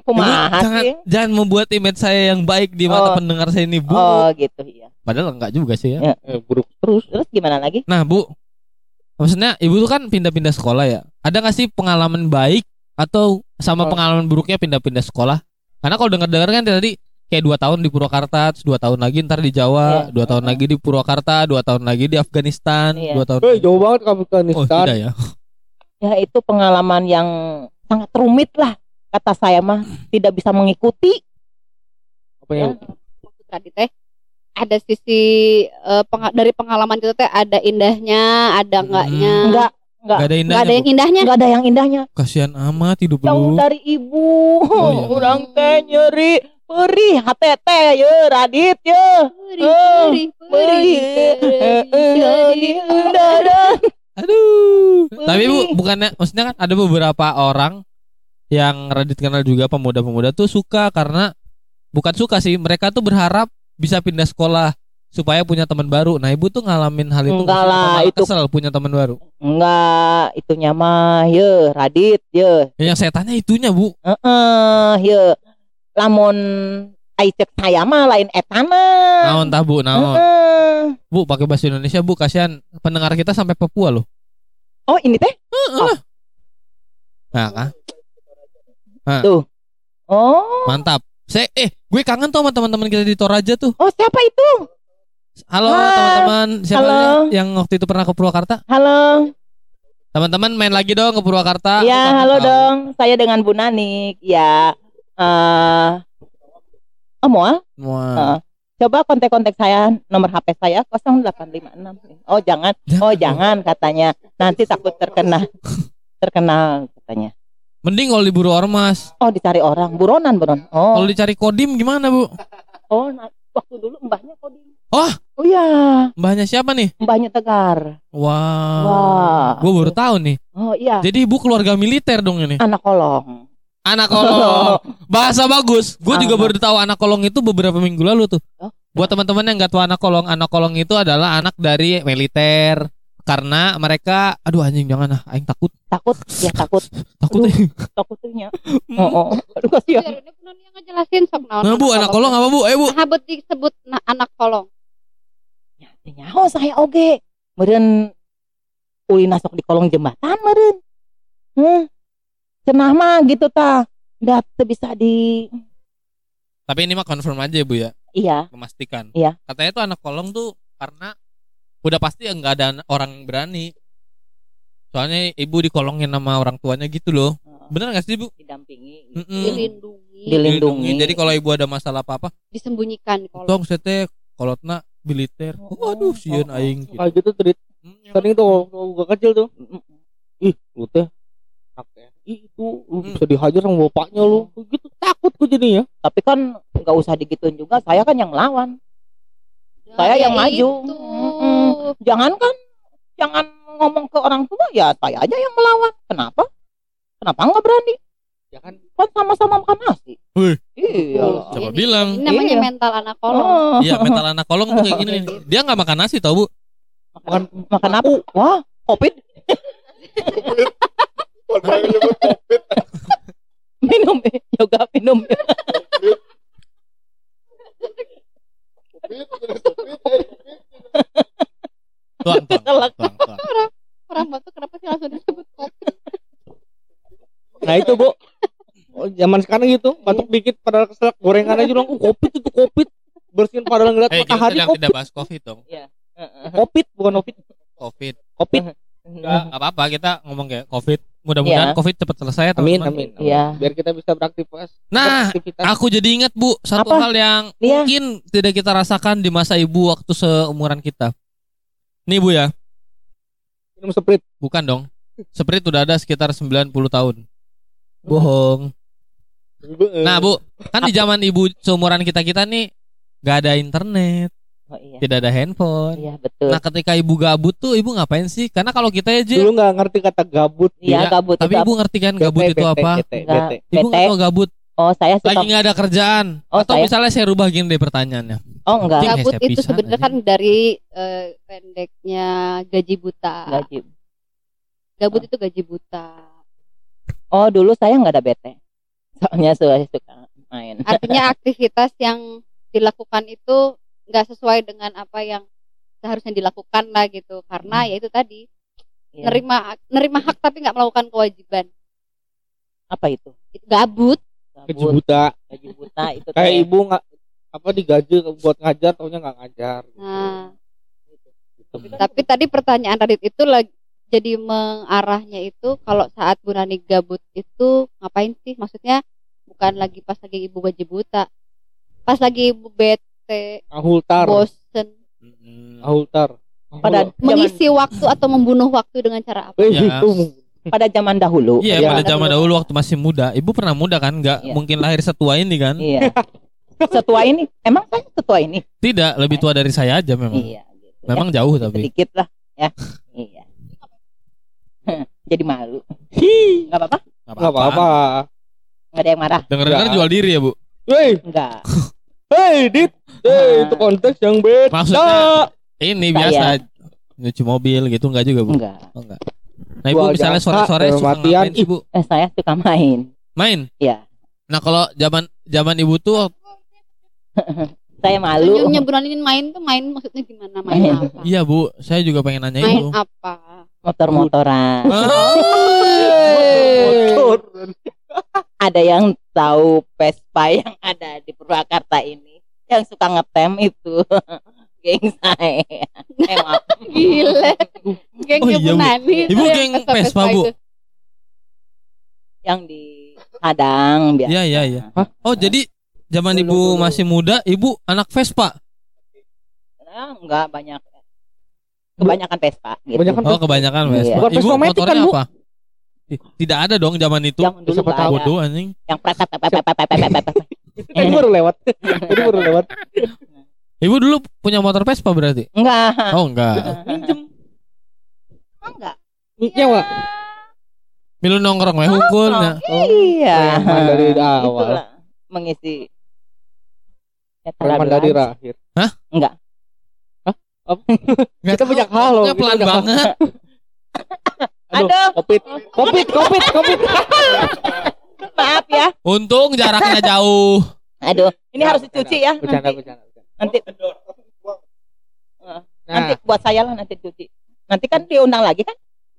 Kumaha jangan sih? jangan membuat image saya yang baik di mata Oh. pendengar saya ini bu. Oh gitu ya. Padahal enggak juga sih ya. Ya. Eh, buruk terus. Terus gimana lagi? Nah bu, maksudnya ibu tuh kan pindah-pindah sekolah ya. Ada nggak sih pengalaman baik atau sama Oh. pengalaman buruknya pindah-pindah sekolah? Karena kalau dengar-dengar kan tadi kayak dua tahun di Purwakarta, terus dua tahun lagi ntar di Jawa, Iya. dua tahun lagi di Purwakarta, dua tahun lagi di Afghanistan, Iya. dua tahun. Eh, jauh banget kamu ke Oh Afghanistan. tidak ya? Ya itu pengalaman yang sangat rumit lah kata saya mah tidak bisa mengikuti. Apa yang Maksud tadi teh ada sisi eh, penga- dari pengalaman kita teh ada indahnya, ada enggaknya. Hmm. Enggak Gak ada Enggak indahnya. ada yang indahnya. enggak ada yang indahnya. Kasihan amat hidup Jauh lu. dari ibu. Oh, iya. <laughs> Urang teh nyeri perih hate teh ye Radit ye. Perih, perih, Perih. <laughs> Aduh. Tapi bu, bukannya maksudnya kan ada beberapa orang yang Radit kenal juga pemuda-pemuda tuh suka karena bukan suka sih, mereka tuh berharap bisa pindah sekolah. supaya punya teman baru. Nah, Ibu tuh ngalamin hal itu Enggak lah, itu- kesel punya teman baru. Enggak, itunya mah ye Radit ye. Ya, yang saya tanya itunya, Bu. Heeh, ye. Lamun ai cek saya mah lain etana. Naon tah, Bu? Naon? Heeh. Bu, pakai bahasa Indonesia, Bu. Kasihan pendengar kita sampai Papua loh. Oh, ini teh? Nah, kan? Oh. Mantap. Saya eh, gue kangen tuh sama teman-teman kita di Toraja tuh. Oh, siapa itu? Halo teman-teman, siapa Halo. yang waktu itu pernah ke Purwakarta? Halo. Teman-teman main lagi dong ke Purwakarta. ya, kangen halo tahu. dong. Saya dengan Bu Nanik. Ya. Eh Oh, mau? Wah. Heeh. Coba kontak-kontak saya nomor HP saya 0856. Oh, jangan. Oh, jangan katanya. Nanti takut terkena <laughs> terkenal katanya. Mending kalau diburu ormas. Oh, dicari orang. Buronan, buron. Oh. Kalau dicari kodim gimana, Bu? Oh, nah, waktu dulu mbahnya kodim. Oh. Oh iya, Mbahnya siapa nih? mbahnya Tegar. Wah. Wah. Gue baru tahu nih. Oh iya, Jadi ibu keluarga militer dong ini. anak kolong. Anak kolong. <laughs> Bahasa bagus. Gue juga baru tahu anak kolong itu beberapa minggu lalu tuh. Oh. Buat teman-teman yang nggak tahu anak kolong, anak kolong itu adalah anak dari militer. Karena mereka, aduh anjing jangan ah, aing takut, Takut, ya takut. takut. Aduh. Takutnya. Oh, oh. Aduh kasihan. Ini pun yang ngejelasin sok naon. Nah bu, anak kolong apa bu? Eh bu, Habet disebut na- anak kolong. Nyaho saya oge. Meureun ulina sok di kolong jembatan meureun. Hmm. Cenah mah gitu ta. Da teu bisa di tapi ini mah confirm aja bu ya, Iya, memastikan. Iya. Katanya tuh anak kolong tuh karena udah pasti nggak ada orang yang berani. Soalnya ibu dikolongin sama orang tuanya gitu loh. Bener gak sih bu? didampingi, Mm-mm. Dilindungi, Dilindungi. Jadi kalau ibu ada masalah apa-apa, disembunyikan kolong. tong sete kolotna militer. Oh, Waduh, sieun oh, oh. aing gitu. Kayak gitu tadi Hmm, sering tuh waktu gua kecil tuh. Ih, lu teh TNI itu lu Hmm. bisa dihajar sama bapaknya lu. Gitu takut gua jadinya. Tapi kan nggak usah digituin juga. Saya kan yang melawan. Saya ya yang maju. itu. Mm-mm. Jangan kan, jangan ngomong ke orang tua ya saya aja yang melawan. Kenapa? Kenapa nggak berani? Ya kan Kan sama-sama makan nasi. Wih. Iya. Siapa bilang? Ini namanya Iya. mental anak kolong. Oh. Iya, mental anak kolong tuh kayak gini. <laughs> Dia nggak makan nasi tau bu? makan makan apa? Wah, covid. <laughs> minum eh, yoga minum. <laughs> Tuang, tuang, tuang, tuang. Orang batuk kenapa sih langsung disebut kopi? Nah itu bu. Oh, zaman sekarang gitu batuk dikit padahal keselak gorengan aja bilang oh covid itu covid bersihin padahal ngeliat Eh, kita matahari covid tidak bahas covid dong. covid bukan covid Covid. covid Nggak apa-apa kita ngomong kayak covid. Mudah-mudahan Iya. covid cepat selesai ya amin teman-teman. amin Iya. biar kita bisa beraktivitas Nah, beraktivitas. aku jadi ingat bu satu Apa? hal yang Iya. mungkin tidak kita rasakan di masa ibu waktu seumuran kita. Nih bu ya, minum sprit bukan dong. Sprite udah ada sekitar 90 tahun. Bohong. Nah bu, kan di zaman ibu seumuran kita kita nih gak ada internet, Oh, iya. tidak ada handphone. Iya betul. Nah ketika ibu gabut tuh ibu ngapain sih? Karena kalau kita aja, dulu nggak ngerti kata gabut Iya Iya, gabut tapi ibu ngerti kan gabut Bete, itu bete, apa? bete, bete. Ibu nggak tahu gabut, Oh saya suka. lagi nggak ada kerjaan. Oh, Atau saya- misalnya saya rubah gini deh pertanyaannya. Oh enggak. Iya. Gabut itu sebenarnya kan dari eh, pendeknya gaji buta. Gaji. Gabut itu gaji buta. Oh dulu saya nggak ada bete. Soalnya saya suka main. Artinya <laughs> aktivitas yang dilakukan itu nggak sesuai dengan apa yang seharusnya dilakukan lah gitu. Karena ya itu tadi Iya. nerima nerima hak tapi nggak melakukan kewajiban. Apa itu? Itu gabut. gaji Gabut. buta Gaji buta itu. <laughs> kayak ibu nggak apa digaji buat ngajar taunya nggak ngajar Nah, Gitu. tapi tadi pertanyaan Radit itu lagi jadi mengarahnya itu kalau saat Bu Nani gabut itu ngapain sih? Maksudnya bukan lagi pas lagi ibu gaji buta. Pas lagi ibu bete, ahultar bosen, ahultar pada zaman, mengisi waktu atau membunuh waktu dengan cara apa? eh Ya. itu pada zaman dahulu. Iya, Iya. pada zaman dahulu waktu masih muda, ibu pernah muda kan? Nggak Iya. mungkin lahir setua ini kan? Iya. Setua ini, emang saya setua ini? Tidak, lebih tua dari saya aja memang. Iya. Gitu. Memang jauh ya, tapi. sedikit lah ya. iya. <laughs> Jadi malu. Hi, Nggak apa-apa? nggak apa-apa Nggak ada yang marah? Dengar-dengar jual diri ya bu. Hei, Enggak. hei, dit, Eh, itu konteks yang beda. Maksudnya ini Saya. biasa nyuci mobil gitu enggak juga, Bu? Enggak. Oh, enggak. Nah, Ibu Gua misalnya sore-sore suka ngapain sih, Bu? Eh, saya suka main. Main? Iya. Nah, kalau zaman zaman Ibu tuh <laughs> Saya malu. Senyumnya beraniin main tuh main maksudnya gimana main Main. apa? iya, Bu, saya juga pengen nanya Main itu. apa? Motor-motoran. Eh, Ada yang tahu Vespa yang ada di Purwakarta ini. Yang suka ngetem itu. Geng saya. Eh, maaf. Gila. Geng Oh, Ibu iya. Nani. itu Ibu yang geng Vespa, Bu? Yang di Padang biasa. Iya, iya, iya. Hah? Oh, jadi zaman Dulu, Ibu dulu. masih muda, Ibu anak Vespa. Nah, enggak banyak. Kebanyakan Vespa gitu. Kebanyakan Oh, kebanyakan Iya. Vespa. Bukan Ibu motornya kan, Bu? apa? Tidak ada dong zaman itu. yang dulu Siapa tahu. anjing. Yang pretet pepet pepet pepet pepet pepet. Itu tadi baru lewat. <laughs> Tadi baru lewat. Ibu dulu punya motor Vespa berarti? Enggak. Oh, enggak. Minjem. Enggak. Nyewa. Milu nongkrong we hukul. Oh, ya. Iya. Preman dari awal. Itulah mengisi ya, Preman dari terakhir. Enggak. Nggak Kita banyak hal loh. pelan banget. <laughs> Aduh, Aduh. Covid. Covid, Covid, Covid. Maaf ya. Untung jaraknya <laughs> jauh. Aduh, ini harus dicuci ya. Bercanda, Nanti, bercanda. bercanda. nanti, Nah, nanti buat saya lah nanti cuci. Nanti kan diundang lagi kan?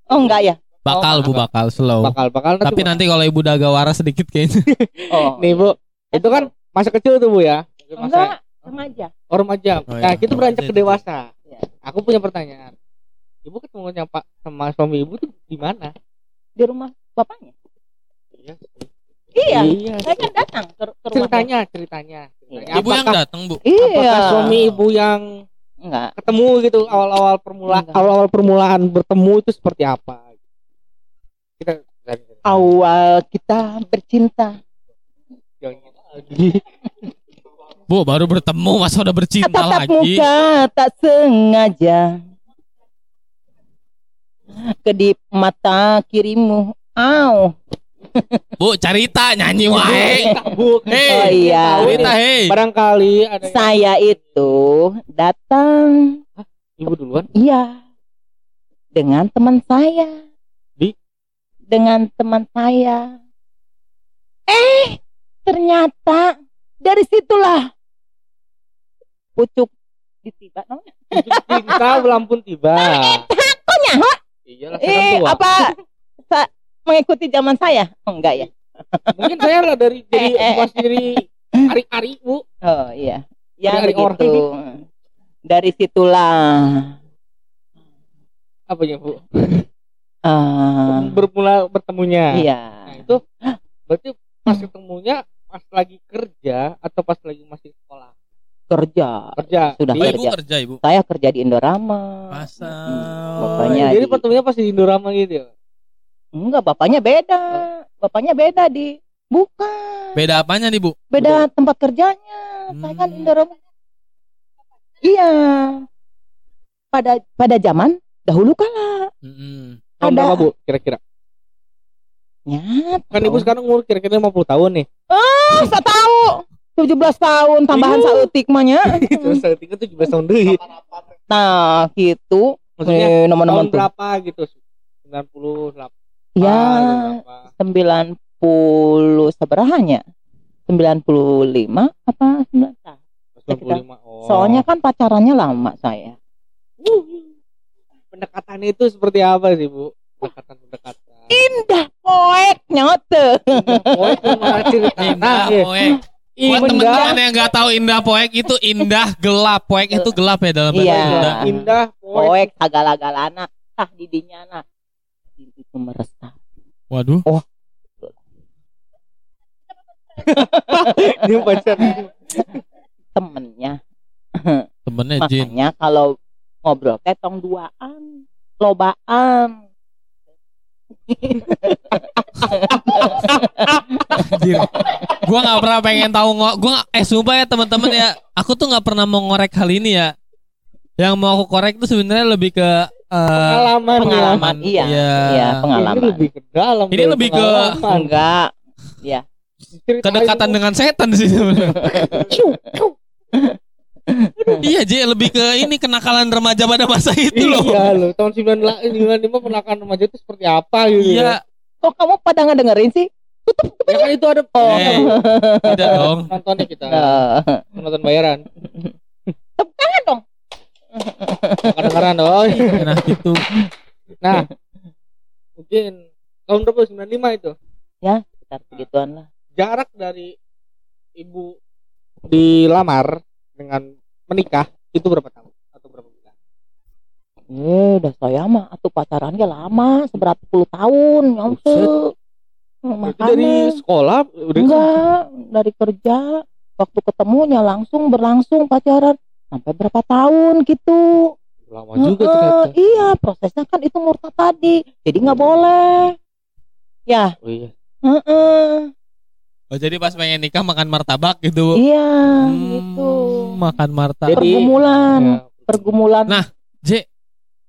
Oh enggak ya? Bakal Bu bakal slow. bakal bakal nanti. Tapi nanti kalau Ibu udah agak waras sedikit kayaknya. <laughs> <laughs> Oh. nih Bu, itu kan masa kecil tuh Bu ya. Masa Enggak, remaja. oh, remaja. Oh, Nah, iya. kita beranjak ke dewasa. Iya. Aku punya pertanyaan. Ibu ketemunya Pak sama suami Ibu tuh di mana? Di rumah bapaknya. Iya. Iya. Iya. Saya kan datang ke, ke rumah. Ceritanya, ceritanya. Iya. ceritanya. Ibu yang Apakah- datang, Bu. Iya. Apakah suami Ibu yang Enggak. ketemu gitu awal-awal permulaan awal-awal permulaan bertemu itu seperti apa? Kita Awal kita bercinta. lagi. <laughs> Bu, baru bertemu masa udah bercinta Tatap lagi. muka tak sengaja. Kedip mata kirimu. Aw. Bu, cerita nyanyi wae. Bu, Hei. Oh iya. Cerita hei. barangkali ada yang- Saya itu datang Ibu duluan. Iya. Dengan teman saya. Di? Dengan teman saya. Eh, ternyata dari situlah pucuk ditiba namanya. Cinta belum pun tiba. Kok nyaho? Iyalah saya kan Eh, apa mengikuti zaman saya? Oh, enggak ya. Mungkin saya lah dari <laughs> dari Eh, eh, bukan dari ari-ari Bu. Oh, iya. Ya Dari orang begitu. Dari situlah Apa ya Bu? ah, Bermula bertemunya. iya. Nah, itu berarti pas ketemunya pas lagi kerja atau pas lagi masih sekolah? Kerja. Kerja. Sudah Oh, Di- Ibu kerja. kerja, Ibu. Saya kerja di Indorama. Masa. Bapaknya Jadi di- pertemunya pas di Indorama gitu ya. Enggak, bapaknya beda. Bapaknya beda di bukan. Beda apanya nih, Bu? Beda tempat kerjanya. Saya kan Hmm. Indorama. Iya. Pada pada zaman dahulu kala. Tahun Ada. berapa Bu kira-kira? Ya, Kan Ibu sekarang umur kira-kira 50 tahun nih. Ah, saya tahu. 17 tahun tambahan Iya. sautik mahnya. Saya <laughs> tinggal 17 tahun deh. Nah, gitu. Maksudnya Eh, nomor-nomor berapa gitu? 98 Ya, berapa? 90 seberahanya? 95 apa 90? 95. Oh. Soalnya kan pacarannya lama saya. pendekatannya itu seperti apa sih Bu? Pendekatan-pendekatan. Indah poek nyote. Poek gimana cerita? Indah Nah, iya. poek. Buat indah. teman-teman yang nggak tahu indah poek itu indah gelap. Poek itu gelap ya dalam bahasa Iya. Sunda. Indah poek. Poek sagala-galana tah didinya nah. Itu meresap. Waduh. <laughs> Dia pacar. Temennya. Temennya Jin. Makanya kalau ngobrol teh tong duaan, lobaan. Anjir. Gua nggak pernah pengen tahu ngo gua eh sumpah ya teman-teman ya, aku tuh nggak pernah mau ngorek hal ini ya. Yang mau aku korek tuh sebenarnya lebih ke eh, Pengalaman. ya. Pengalaman, iya. Iya. Iya, pengalaman. Ini lebih ke dalam. Ini lebih ke-. Enggak. Ceritain, kedekatan dengan setan sih sebenarnya. iya J lebih ke ini kenakalan remaja pada masa itu loh. Iya loh, tahun 95 penakan remaja itu seperti apa gitu. Iya. Kok kamu pada nggak dengerin sih? Ya kan itu ada Oh. Eh, tidak dong. nontonnya kita. Nah, Nonton bayaran. tangan dong. Kedengeran oh. iya. Nah gitu. Nah, mungkin tahun berapa 95 itu? Sekitar begituan lah. Jarak dari ibu dilamar dengan menikah itu berapa tahun atau berapa bulan? Eh, udah saya mah atau pacarannya lama, seberapa puluh tahun, nyampe. Itu dari Makanya sekolah udah enggak dari kerja waktu ketemunya langsung berlangsung pacaran sampai berapa tahun gitu. lama juga ternyata. iya, prosesnya kan itu murtad tadi. Jadi nggak boleh. Ya, Oh iya. heeh. Oh jadi pas pengen nikah makan martabak gitu. Iya, Hmm, gitu. Makan martabak. Jadi- Pergumulan, Ya. pergumulan. Nah, J,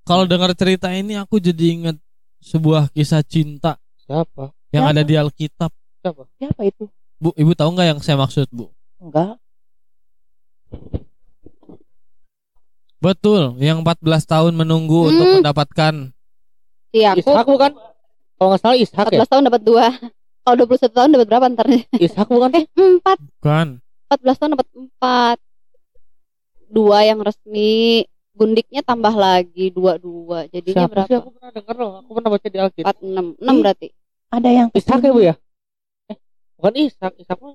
kalau dengar cerita ini aku jadi inget sebuah kisah cinta Siapa? yang Siapa? ada di Alkitab. Siapa? Siapa itu? Bu, ibu tahu nggak yang saya maksud, Bu? Enggak. Betul, yang 14 tahun menunggu Hmm. untuk mendapatkan Iya, aku Ishak bukan? Kalau nggak salah Ishak ya. 14 tahun dapat dua. Kalau 21 tahun dapat berapa ntar? Ishak bukan? Eh, empat. kan 14 tahun dapat empat. Dua yang resmi. Gundiknya tambah lagi dua dua. Jadinya Siapa sih? berapa? Aku pernah dengar loh. Aku pernah baca di Alkitab. Empat enam enam berarti. Ada yang Ishak ya bu ya? Eh, bukan Ishak. Ishak mah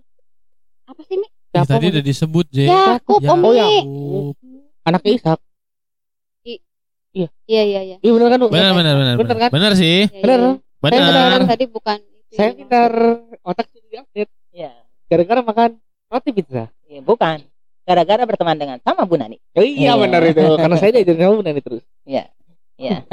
Apa sih Mi? Ya, siapa? tadi udah disebut, J. Yakub Ya. Om Oh, Mi. Yakub. Anaknya Ishak. Iya iya iya. Iya benar kan bu? Benar benar benar. Bener kan? Benar sih. Iya, Bener. iya. Saya Benar. benar tadi bukan itu. Saya pintar otak jadi update. Ya, Gara-gara makan roti pizza. ya, bukan. Gara-gara berteman dengan sama Bu Nani. Oh iya Iya. benar itu. Karena saya diajarin sama Bu Nani terus. Ya. Ya. <laughs>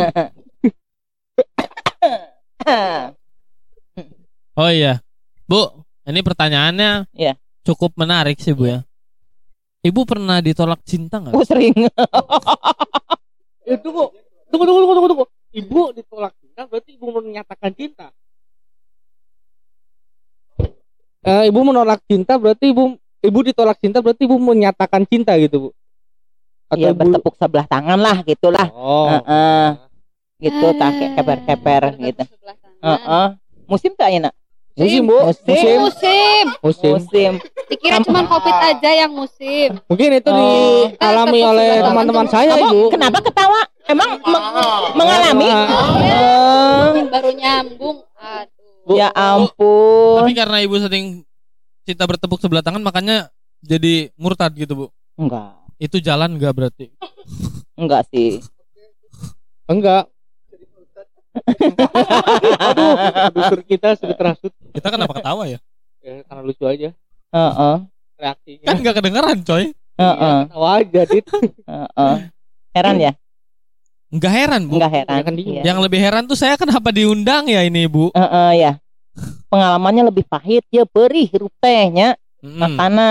Oh iya. Bu, ini pertanyaannya Iya. cukup menarik sih, Bu ya. Ibu pernah ditolak cinta nggak? Oh sering. <laughs> Eh, tunggu. Tunggu, tunggu, tunggu, tunggu, tunggu. Ibu ditolak cinta berarti ibu menyatakan cinta. Eh, ibu menolak cinta berarti ibu ibu ditolak cinta berarti ibu menyatakan cinta gitu bu ya ibu bertepuk sebelah tangan lah gitulah. oh Heeh. Gitu tak kayak keper-keper gitu. Heeh. Musim tak ya nak? Musim bu Musim. musim Musim. musim Musim. Dikira cuma covid aja yang musim. mungkin itu Oh. dialami Eh, oleh teman-teman saya Kamu ibu kenapa ketawa? Emang me- mengalami? Ah, Eh, Baru nyambung. Aduh. Bu, ya Tapi ampun. karena ibu sering cinta bertepuk sebelah tangan makanya jadi murtad gitu, Bu. Enggak. Itu jalan nggak berarti? Enggak sih. enggak <laughs> aduh produser kita sudah terhasut Kita kenapa ketawa ya? ya, karena lucu aja Heeh. reaksinya Kan nggak kedengeran, coy. Heeh. Iya, ketawa aja dit Heeh. Heran ya? Nggak heran, Bu. Enggak heran. Ya kan dia. Iya. Yang lebih heran tuh saya kenapa diundang ya ini, Bu? Heeh, ya. Pengalamannya lebih pahit ya perih hirup tehnya Mm. makana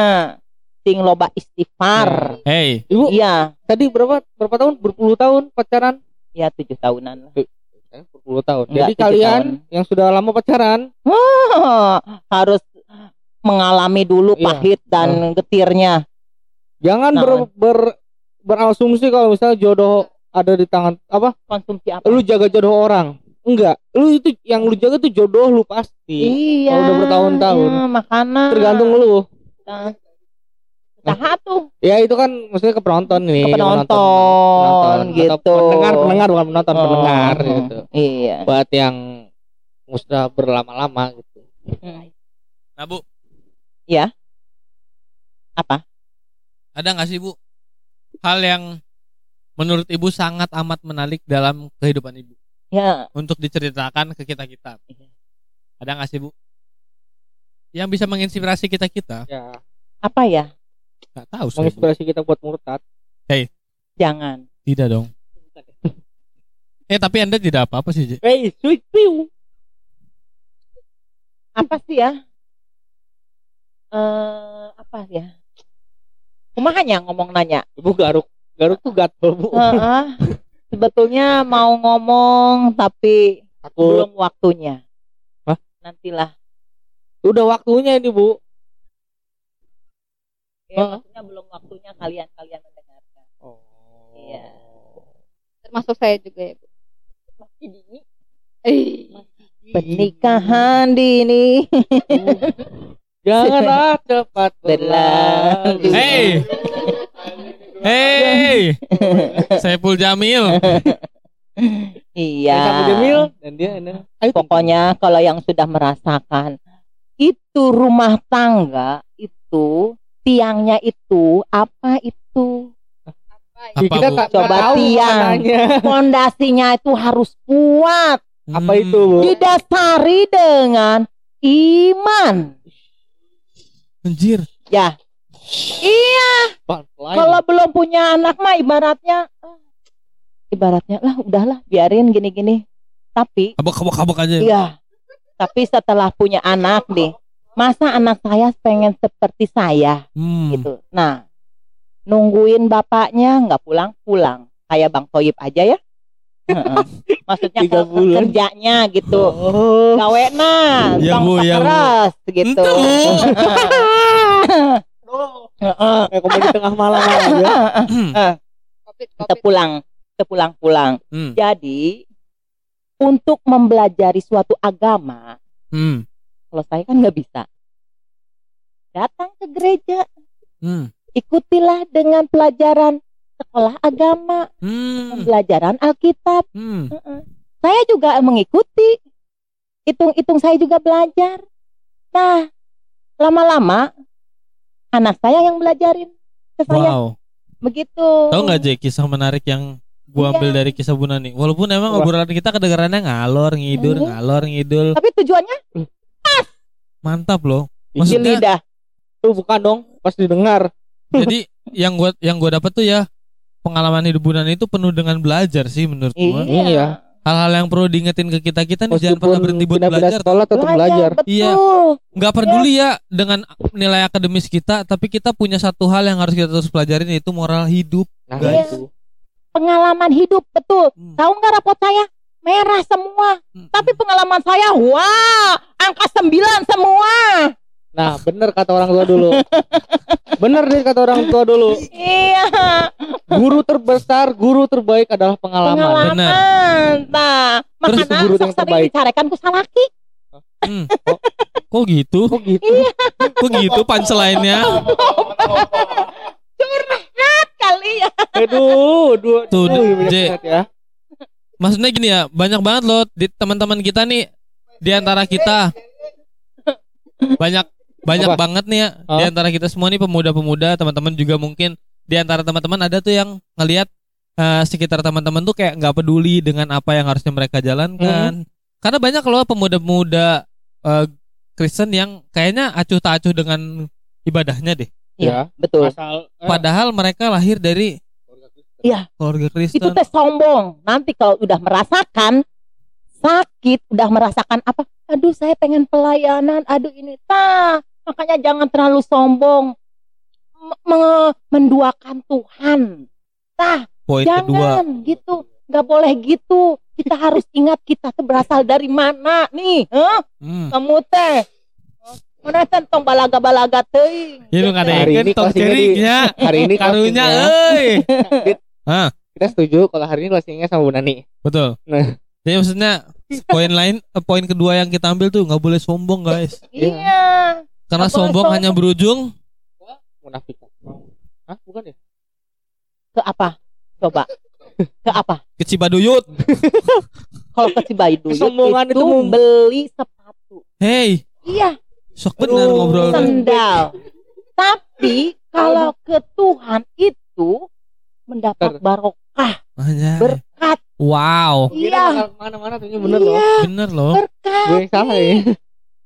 sing loba istighfar. Hey, ibu Iya, tadi berapa berapa tahun berpuluh tahun pacaran ya tujuh tahunan lah. Eh, berpuluh tahun Enggak, jadi kalian yang sudah lama pacaran <laughs> Harus mengalami dulu Iya. pahit dan getirnya. jangan ber, Nah. ber berasumsi kalau misalnya jodoh ada di tangan apa Konsumsi apa? lu jaga jodoh orang enggak lu itu yang lu jaga tuh jodoh lu pasti Iya. Kalau udah bertahun-tahun. iya, makanya. tergantung lu Nah, Saha tuh ya itu kan maksudnya ke penonton nih Ke penonton, Atau gitu. pendengar pendengar bukan penonton Oh, pendengar oh, gitu Iya. buat yang sudah berlama-lama gitu Hmm. nah Bu, Apa? ada nggak sih Bu hal yang menurut Ibu sangat amat menarik dalam kehidupan Ibu Ya, untuk diceritakan ke kita kita? Iya. Ada nggak sih Bu? Yang bisa menginspirasi kita kita? ya apa ya? Nggak tahu. Bu. menginspirasi kita buat murtad Jangan. Tidak dong. Eh tapi anda tidak apa-apa sih. J. hey sweet piu Apa sih ya? Eh, apa ya? Kumahanya ngomong nanya. ibu garuk garuk tuh gatel bu Heeh. Sebetulnya mau ngomong tapi takut belum waktunya. Hah? Nantilah. udah waktunya ini bu Ya, Heeh. maksudnya belum waktunya kalian-kalian mendengarkan. Oh. Iya. Termasuk saya juga ya, Bu. Masih dini. Eh, Pernikahan dini. <laughs> Janganlah cepat berlalu. Hey. Hey. Saiful Jamil. Iya. Kamu Jamil dan dia ini. Pokoknya kalau yang sudah merasakan itu rumah tangga itu tiangnya itu apa itu Apa, kita Bu? tak Coba tahu tiang. maknanya. <laughs> fondasinya itu harus kuat Apa Hmm. itu, Bu? didasari dengan iman Anjir. ya iya kalau belum punya anak mah ibaratnya ah, ibaratnya lah udahlah biarin gini-gini tapi Kabak-kabak-kabak aja. iya tapi setelah punya anak nih masa anak saya pengen seperti saya Hmm. gitu. Nah, nungguin bapaknya nggak pulang-pulang, kayak Bang Toyib aja ya. Heeh. <laughs> Maksudnya Tiga bulan. kerjanya gitu. Oh. Gawe nah, Ya, tong Bu, ya, Bu. keras gitu. Ente, <laughs> Heeh. Kayak komedi tengah malam aja. Covid, Kita pulang, kita pulang-pulang. Hmm. Jadi untuk mempelajari suatu agama, Hmm. Kalau saya kan nggak bisa. Datang ke gereja, Hmm. ikutilah dengan pelajaran sekolah agama, Hmm. pembelajaran Alkitab. Hmm. Heeh. Saya juga mengikuti. Hitung-hitung saya juga belajar. Nah, lama-lama anak saya yang belajarin ke saya. Wow. Begitu. Tahu nggak Jack kisah menarik yang gua Iya. ambil dari kisah Bu Nani? Walaupun emang obrolan kita kedengarannya ngalor ngidul, Hmm. ngalor ngidul. Tapi tujuannya Mantap loh. Maksudnya lidah. Tuh bukan dong, pas didengar. jadi yang gua yang gua dapat tuh ya pengalaman hidup Bu Nani itu penuh dengan belajar sih menurut gua. Iya. Hal-hal yang perlu diingetin ke kita kita nih jangan pernah berhenti buat belajar. sekolah tetap belajar. Betul. Iya. Nggak peduli ya dengan nilai akademis kita, tapi kita punya satu hal yang harus kita terus pelajarin yaitu moral hidup. Nah, Iya. Pengalaman hidup betul. Hmm. Tahu nggak rapot saya? Merah semua. Hmm. Tapi pengalaman saya, wah, angka sembilan semua. Nah, bener kata orang tua dulu. <laughs> bener deh kata orang tua dulu. Iya. Guru terbesar, guru terbaik adalah pengalaman. Pengalaman. Nah, Terus makanya guru yang terbaik. dicarikan ku salaki. Hmm. Kok, <laughs> kok gitu? Kok gitu? Kok gitu punchline-nya? <laughs> Curhat kali ya. Aduh, dua, Tuh, J. ya. Maksudnya gini ya, banyak banget loh di teman-teman kita nih di antara kita banyak banyak Apa? banget nih ya Hah? di antara kita semua nih pemuda-pemuda, teman-teman juga mungkin di antara teman-teman ada tuh yang ngelihat eh, sekitar teman-teman tuh kayak nggak peduli dengan apa yang harusnya mereka jalankan. Karena banyak loh pemuda-pemuda eh, Kristen yang kayaknya acuh tak acuh dengan ibadahnya deh. Ya. betul. Asal eh, Padahal mereka lahir dari Iya. keluarga Itu Kristen. teh sombong. Nanti kalau udah merasakan sakit, udah merasakan apa? Aduh, saya pengen pelayanan. Aduh, ini tah. Makanya jangan terlalu sombong. M- me- menduakan Tuhan. Tah, Poin kedua. jangan gitu. Nggak boleh gitu. Kita harus ingat kita tuh berasal dari mana nih? Hah? Hmm. Kamu teh. Mana tentang balaga-balaga teuing. Ya lu Hari ngadein ini tong di- ceringnya. hari ini Karunya closingnya. <laughs> euy. kita setuju kalau hari ini closingnya sama Bu Nani. Betul. Nah. Jadi maksudnya poin lain eh, poin kedua yang kita ambil tuh nggak boleh sombong guys. Iya. Karena Nggak boleh sombong sombong. hanya berujung Munafik. Hah, bukan ya? Ke apa? Coba. Ke apa? ke Cibaduyut. <laughs> Kalau ke Cibaduyut Kesombongan itu, itu mem- beli sepatu. Hey, Iya, sok bener Aduh. ngobrol. sendal. Tapi kalau ke Tuhan itu mendapat barokah, Anjay. berkat. Wow, Iya, Mana-mana tuh bener loh. iya, bener loh. berkat. Gue yang salah ya.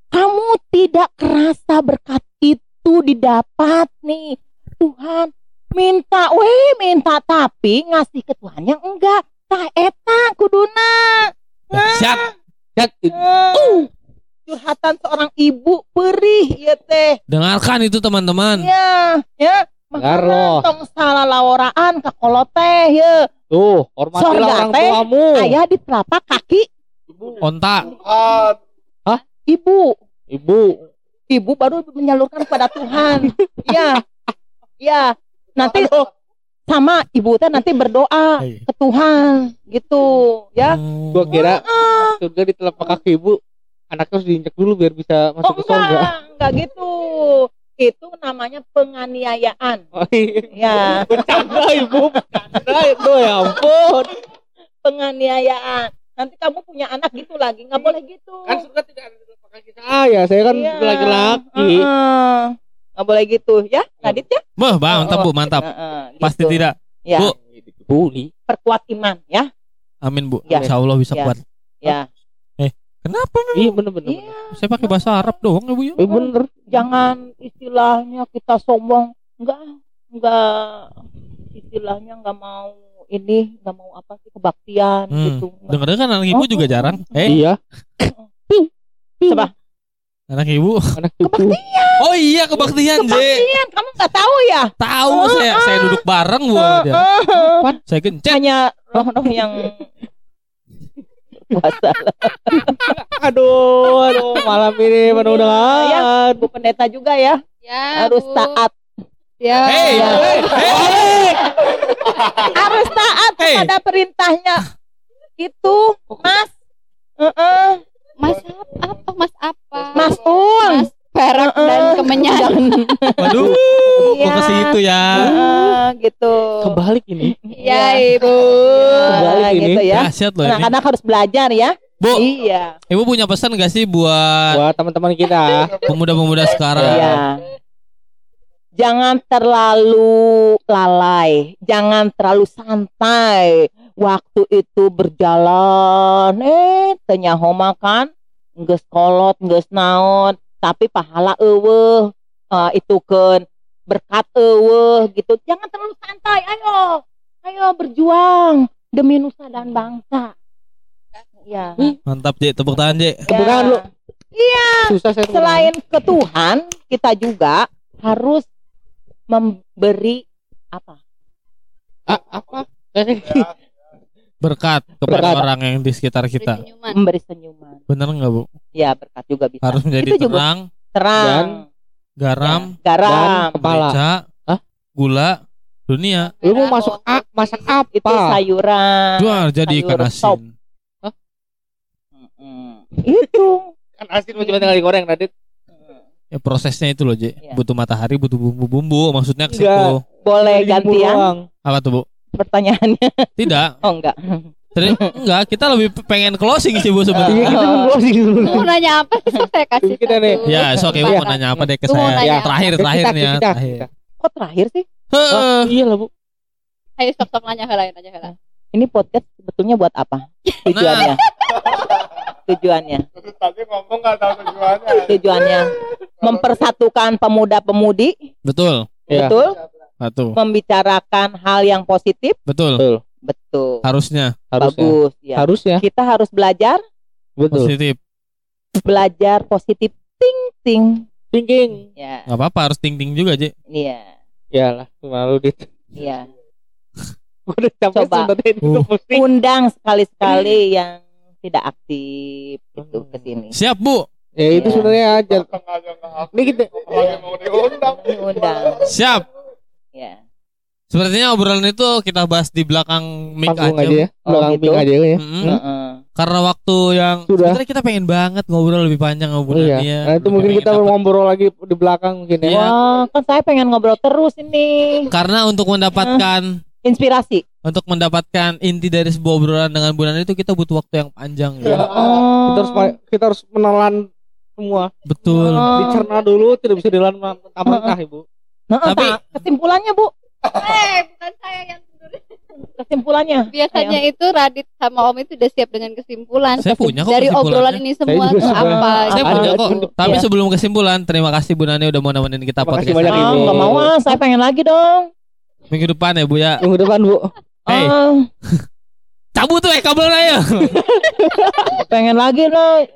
Kamu tidak kerasa berkat itu didapat nih. Tuhan minta, weh minta tapi ngasih ke Tuhan yang enggak. Tah eta kuduna. Dahsyat. Cat, Uh, curhatan seorang ibu perih ya teh. Dengarkan itu teman-teman. Ya, ya. Makanya tong salah lawaraan ke koloteh ya. Tuh, hormatilah Sorga orang teh, tuamu. Ayah di telapak kaki Onta. ibu. Ibu, Ibu baru menyalurkan kepada Tuhan. <laughs> ya. Ya, nanti sama ibu teh nanti berdoa Iya. ke Tuhan gitu ya. Oh. Gua kira surga di telapak kaki ibu anaknya harus diinjak dulu biar bisa Oh masuk ke surga. enggak, enggak gitu. Itu namanya penganiayaan. Oh, iya. Ya, Bercanda ibu, bercanda itu ya ampun. penganiayaan. Nanti kamu punya anak gitu lagi, nggak boleh gitu. Kan surga tidak ada di telapak kaki saya, saya kan Iya. laki-laki. Heeh. Nggak boleh gitu ya, Radit ya. Wah, bang, mantap bu, mantap. Heeh, Pasti gitu. tidak. Ya, Bu. Buli. perkuat iman ya. Amin bu. Ya. Insya Allah bisa Ya. kuat. Ya. Kenapa? Iya bener-bener. Iya, Saya pakai bahasa Arab doang ya bu ya. Eh bener. jangan istilahnya kita sombong. Enggak, enggak istilahnya enggak mau ini, enggak mau apa sih kebaktian Hmm. gitu. Dengar kan anak ibu Oh. juga jarang. Eh, Iya. Coba. anak ibu. Anak cucu. Oh iya kebaktian. Kebaktian, kamu enggak tahu ya? Tahu saya, saya duduk bareng bu. sama dia. Saya gencet. Hanya roh-roh yang puasa. <laughs> Aduh, aduh, malam ini penuh dengan Bu pendeta juga ya, Ya, harus Bu. taat. Ya. Hei, Ya. hei, hei. <laughs> Harus taat Hey. kepada perintahnya. Itu, Mas. Heeh. Mas apa? Mas apa? Mas Un. Mas perak dan Heeh. kemenyan. <laughs> Waduh, Iya. mau ke situ ya. Heeh, gitu. kebalik ini. Iya, Ibu. Kebalik Nah, ini. gitu ya. Dahsyat loh ini. Anak-anak harus belajar ya. Bu, Iya. ibu punya pesan gak sih buat Buat teman-teman kita. pemuda-pemuda sekarang? Iya. Jangan terlalu lalai, jangan terlalu santai. Waktu itu berjalan, eh tenyaho makan, geus kolot, geus naon, tapi pahala eueuh. Eh, itu kan berkat eueuh gitu. Jangan terlalu santai, ayo. Ayo berjuang demi nusa dan bangsa. Ya. Mantap, J. Tepuk tangan, J. Tepuk tangan lu. Iya. Susah saya tepuk selain ke Tuhan, kita juga harus memberi apa? Ah, apa? <laughs> Berkat kepada Berkat. orang yang di sekitar kita. Senyuman. Memberi senyuman. Bener nggak, Bu? Ya, berkat juga bisa. Harus menjadi Itu juga. terang, Terang, garam, ya, garam, Dan kepala. merica, Hah? gula, dunia. Lu mau masuk a, masak apa? itu sayuran. Jual jadi ikan sayur sop. asin. Mm, Itu. Kan asin cuma tinggal digoreng Radit. Ya prosesnya itu loh, J. Iya. Butuh matahari, butuh bumbu-bumbu. Maksudnya ke situ. Enggak. Boleh gantian. Apa tuh, Bu? Pertanyaannya? Tidak. Oh enggak. Teri- enggak, kita lebih pengen closing sih, Bu Iya sebenarnya. kita mau closing dulu. Mau nanya apa sih? Saya kasih Kita nih. Ya, so oke, Bu mau nanya apa deh ke saya. Ya, terakhir, Kita, terakhir nih ya. Kok terakhir sih? Heeh. Iya lah bu. Ayo sok-sok nanya hal lain aja hal lain. Ini podcast sebetulnya buat apa? Tujuannya. Tujuannya. Tadi ngomong gak tahu tujuannya. Tujuannya mempersatukan pemuda-pemudi, Betul. Iya. betul? Satu. Membicarakan hal yang positif, Betul. Betul. betul. Harusnya Harusnya. Bagus ya. Harusnya. Kita harus belajar, Betul. positif. belajar positif thinking. Thinking. Ya, Gak apa-apa, harus ting-ting juga, J. iya, Iyalah, malu dit. iya. <laughs> Udah capek Coba. Uh. Undang sekali-sekali yang tidak aktif itu ke sini. Siap, Bu. Ya itu Iya. sebenarnya aja. Ini kita Lagi mau diundang. Undang. Siap. Ya. Sepertinya obrolan itu kita bahas di belakang mic panggung aja. aja ya. Oh, Belakang gitu. ping aja ya. Mm-mm. Heeh. Karena waktu yang Sudah. sebenarnya kita pengen banget ngobrol lebih panjang ngobrolnya. Iya. Nah itu mungkin kita ngobrol lagi di belakang mungkin ya. Iya. Wah, kan saya pengen ngobrol terus ini. Karena untuk mendapatkan Inspirasi. untuk mendapatkan inti dari sebuah obrolan dengan bulan itu kita butuh waktu yang panjang Iya. ya. Oh. Kita harus kita harus menelan semua. Betul. Oh. Dicerna dulu tidak bisa dilan mentah-mentah ibu. Nah, Tapi- kesimpulannya Bu, Eh, bukan saya yang kesimpulannya. Biasanya itu Radit sama Om itu udah siap dengan kesimpulan. Saya punya kok Dari obrolan ini semua tuh apa? Saya Apa? punya kok. Iya. Tapi sebelum kesimpulan, terima kasih Bu Nani udah mau nemenin kita Terima kasih podcast. banyak, Ah, ini. nggak mau ah, saya pengen lagi dong. Minggu depan ya Bu ya. Minggu depan bu. Hey. Ah, <laughs> Cabut tuh eh kabel aja. <laughs> pengen lagi loh.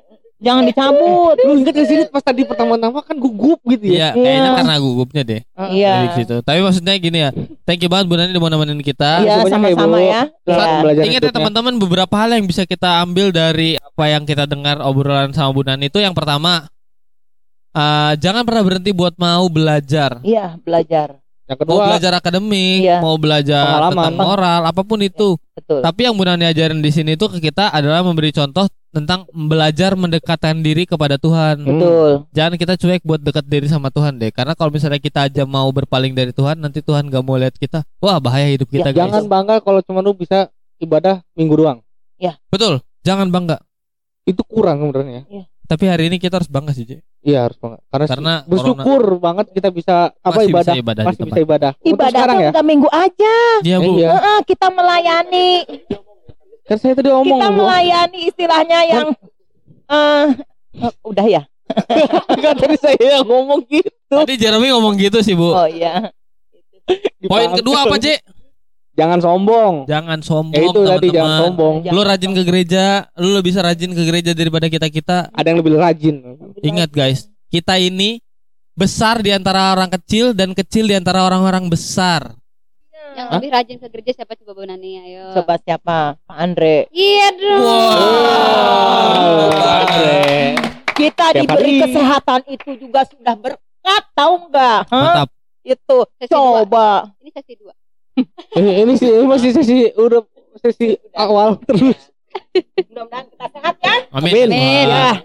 Jangan dicabut. Lu inget di sini pas tadi pertama-tama kan gugup gitu Iya, ya. kayaknya Iya. karena gugupnya deh. Iya. Dari situ. Tapi maksudnya gini ya. Thank you banget Bu Nani udah mau nemenin kita. Iya, kayak sama-sama Bu. ya. Iya. belajar Ingat ya teman-teman beberapa hal yang bisa kita ambil dari apa yang kita dengar obrolan sama Bu Nani itu yang pertama eh, jangan pernah berhenti buat mau belajar. Iya, belajar. Yang Mau kedua, belajar akademik, Iya. mau belajar Pengalaman. tentang moral, apa pun itu. Betul. Tapi yang Bunda Nani ajarin di sini tuh ke kita adalah memberi contoh tentang belajar mendekatkan diri kepada Tuhan. Betul. Jangan kita cuek buat dekat diri sama Tuhan deh. Karena kalau misalnya kita aja mau berpaling dari Tuhan, nanti Tuhan gak mau lihat kita. Wah bahaya hidup kita guys. Ya, jangan bangga kalau cuma lu bisa ibadah minggu doang. Betul. Jangan bangga. Itu kurang sebenarnya. Tapi hari ini kita harus bangga sih, J. Iya harus bangga. Karena, Karena bersyukur banget kita bisa apa Masih bisa ibadah, ibadah masih bisa ibadah. Ibadah sekarang ya. minggu aja. Iya bu. Iya. Heeh, kita melayani, Kan saya tadi ngomong kita melayani istilahnya yang eh eh, udah ya. <laughs> kan tadi saya yang ngomong gitu. Tadi Jeremy ngomong gitu sih bu. Oh iya. Poin kedua apa J? Jangan sombong. Jangan sombong Ya itu tadi jangan teman-teman. sombong. Lu rajin ke gereja, lu lebih bisa rajin ke gereja daripada kita kita. Ada yang lebih rajin. Ingat guys, kita ini besar di antara orang kecil dan kecil di antara orang-orang besar. Yang Hah? lebih rajin ke gereja siapa coba Bu Nani? Ayo. Coba siapa? Pak Andre. Iya dong. Wow. Kita Tiap diberi hari. kesehatan itu juga sudah berkat, tahu nggak? Hah? Mantap. Itu Sesi dua. coba. Ini sesi dua. ini, <laughs> ini sih ini masih sesi udah sesi awal terus. <laughs> Mudah-mudahan kita sehat ya. Amin. Amin. Wah. Ya.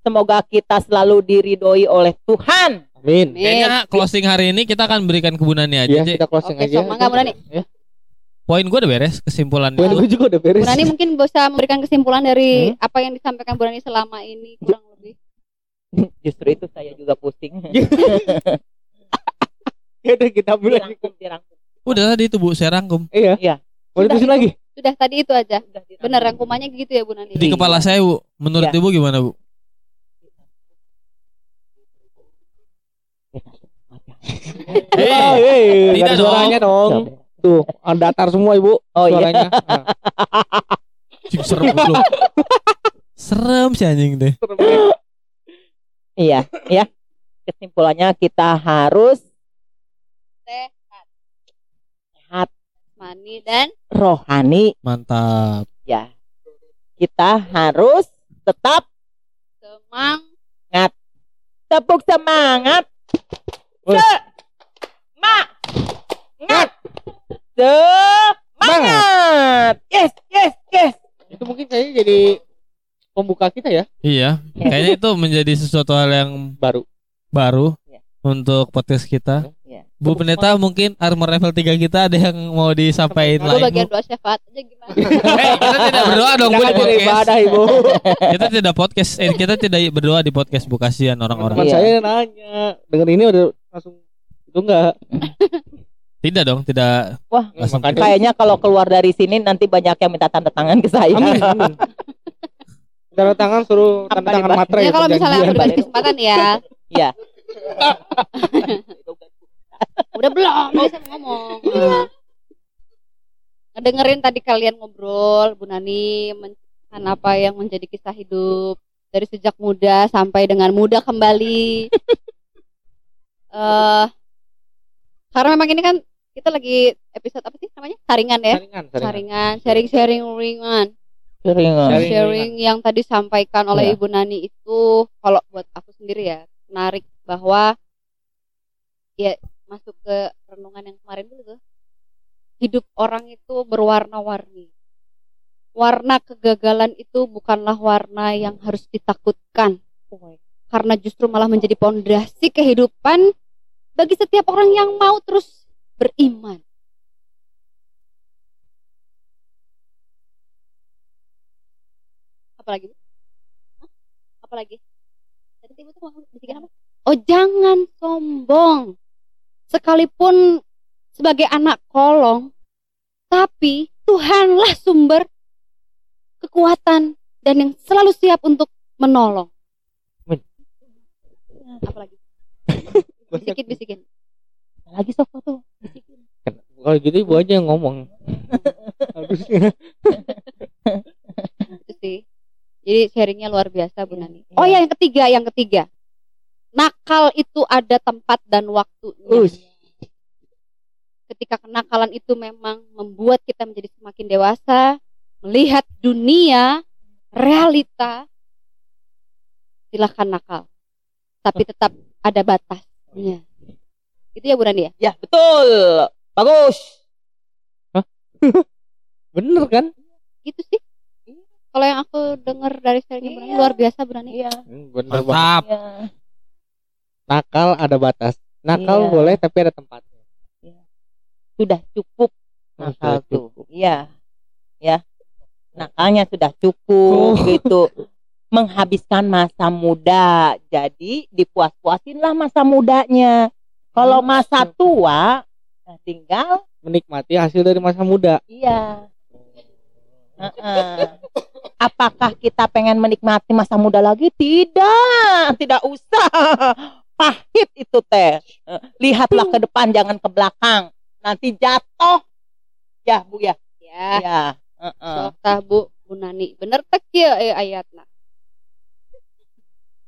Semoga kita selalu diridhoi oleh Tuhan. Amin. Kayaknya closing hari ini kita akan berikan kebunannya aja. Ya kita closing Oke, aja. so, mangga, Bu Nani. Ya. Poin gue udah beres kesimpulan Poin gue juga udah beres. Bu Nani mungkin bisa memberikan kesimpulan dari apa yang disampaikan Bu Nani selama ini kurang lebih. <laughs> Justru itu saya juga pusing. <laughs> Ya udah kita lagi. dirangkum, dirangkum. Udah tadi itu Bu, saya rangkum. Iya. Iya. Mau diterusin lagi? Sudah tadi itu aja. Bener rangkumannya gitu ya Bu Nani. Di kepala saya Bu, menurut Iya. Ibu gimana Bu? Eh, Eh, eh, tidak ada dong. suaranya dong. Tuh, ah, datar semua Ibu Oh iya. suaranya. <laughs> Nah, cik, serem dulu. serem sih anjing deh. Iya, ya. Kesimpulannya kita harus Sehat, sehat mani dan rohani Mantap. ya. Kita harus tetap semang tepuk semangat. Semangat. Semangat. Yes, yes, yes. itu mungkin kayaknya jadi pembuka kita ya Iya, kayaknya itu menjadi sesuatu hal yang baru. baru Iya. untuk podcast kita. Iya. Bu Pendeta mungkin armor level 3 kita ada yang mau disampaikan lain. bagian doa syafaat aja gimana? <laughs> Eh, kita tidak berdoa dong Bu di podcast. ibadah Ibu. <laughs> Kita tidak podcast, eh, kita tidak berdoa di podcast Bu kasihan orang-orang. Teman Iya. saya nanya, denger ini udah langsung itu enggak? <laughs> Tidak dong, tidak. Wah, Langsung makanya Kayaknya kalau keluar dari sini nanti banyak yang minta tanda tangan ke saya. amin, amin. <laughs> Tanda tangan suruh tanda Apa tangan materai Ya kalau misalnya aku dikasih kesempatan ya. <laughs> Iya. Udah belum bisa ngomong. Nah. Ngedengerin tadi kalian ngobrol, Bu Nani menceritakan apa yang menjadi kisah hidup dari sejak muda sampai dengan muda kembali. Eh karena memang ini kan kita lagi episode apa sih namanya? Saringan ya. Saringan, saringan. Saringan, sharing-sharing ringan. Seringan. Sharing. sharing yang tadi disampaikan oleh Ya. Ibu Nani itu kalau buat aku sendiri ya menarik bahwa ya masuk ke renungan yang kemarin dulu tuh hidup orang itu berwarna-warni warna kegagalan itu bukanlah warna yang harus ditakutkan karena justru malah menjadi pondasi kehidupan bagi setiap orang yang mau terus beriman. Apalagi Hah? apalagi tadi ibu tuh mau bikin apa? Oh jangan sombong. Sekalipun sebagai anak kolong tapi Tuhanlah sumber kekuatan dan yang selalu siap untuk menolong. Amin. apalagi bisikin bisikin Lagi sok foto. Kalau gitu ibu aja yang ngomong. Harusnya. <laughs> <laughs> itu sih jadi sharingnya luar biasa Bu Nani Iya. oh ya yang ketiga yang ketiga nakal itu ada tempat dan waktunya Us. ketika kenakalan itu memang membuat kita menjadi semakin dewasa, melihat dunia, realita, silahkan nakal. Tapi tetap ada batasnya. Itu ya Bu Nani ya? Ya, betul. Bagus. <laughs> Bener kan? Gitu sih. Kalau yang aku dengar dari sharingnya Bu Nani Iya. luar biasa Bu Nani. Iya. Hmm, Bener banget. Mantap. Iya. Nakal ada batas. Nakal Iya. boleh tapi ada tempatnya. Sudah cukup nakal sudah tuh. cukup. Iya. Ya. Nakalnya sudah cukup Oh. gitu. <laughs> Menghabiskan masa muda. Jadi dipuas-puasinlah masa mudanya. Kalau masa tua nah tinggal Menikmati hasil dari masa muda. iya. Heeh. Apakah kita pengen menikmati masa muda lagi? Tidak, tidak usah. Pahit itu teh. Eh, Lihatlah ke depan, jangan ke belakang. Nanti jatuh. Ya, Bu ya. Ya. Ya. heeh. Sok tah Bu Bu Nani. Bener tek ya eh, ayatna.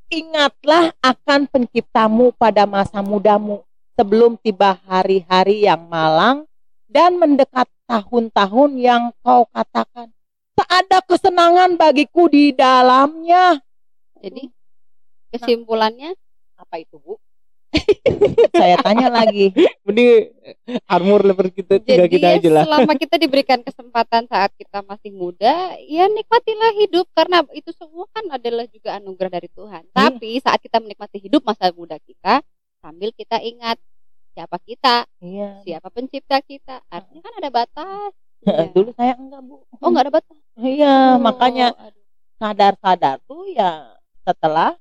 Ingatlah akan penciptamu pada masa mudamu sebelum tiba hari-hari yang malang dan mendekat tahun-tahun yang kau katakan tak ada kesenangan bagiku di dalamnya. Jadi kesimpulannya Apa itu, Bu? Saya tanya lagi. Mending armor level kita tiga jadi kita ya, aja lah. selama kita diberikan kesempatan saat kita masih muda, ya nikmatilah hidup karena itu semua kan adalah juga anugerah dari Tuhan. Iya. Tapi saat kita menikmati hidup masa muda kita, sambil kita ingat siapa kita, Iya. siapa pencipta kita. Artinya kan ada batas. Iya. Dulu saya enggak, Bu. Oh nggak ada batas. Iya, Oh, makanya sadar-sadar tuh ya setelah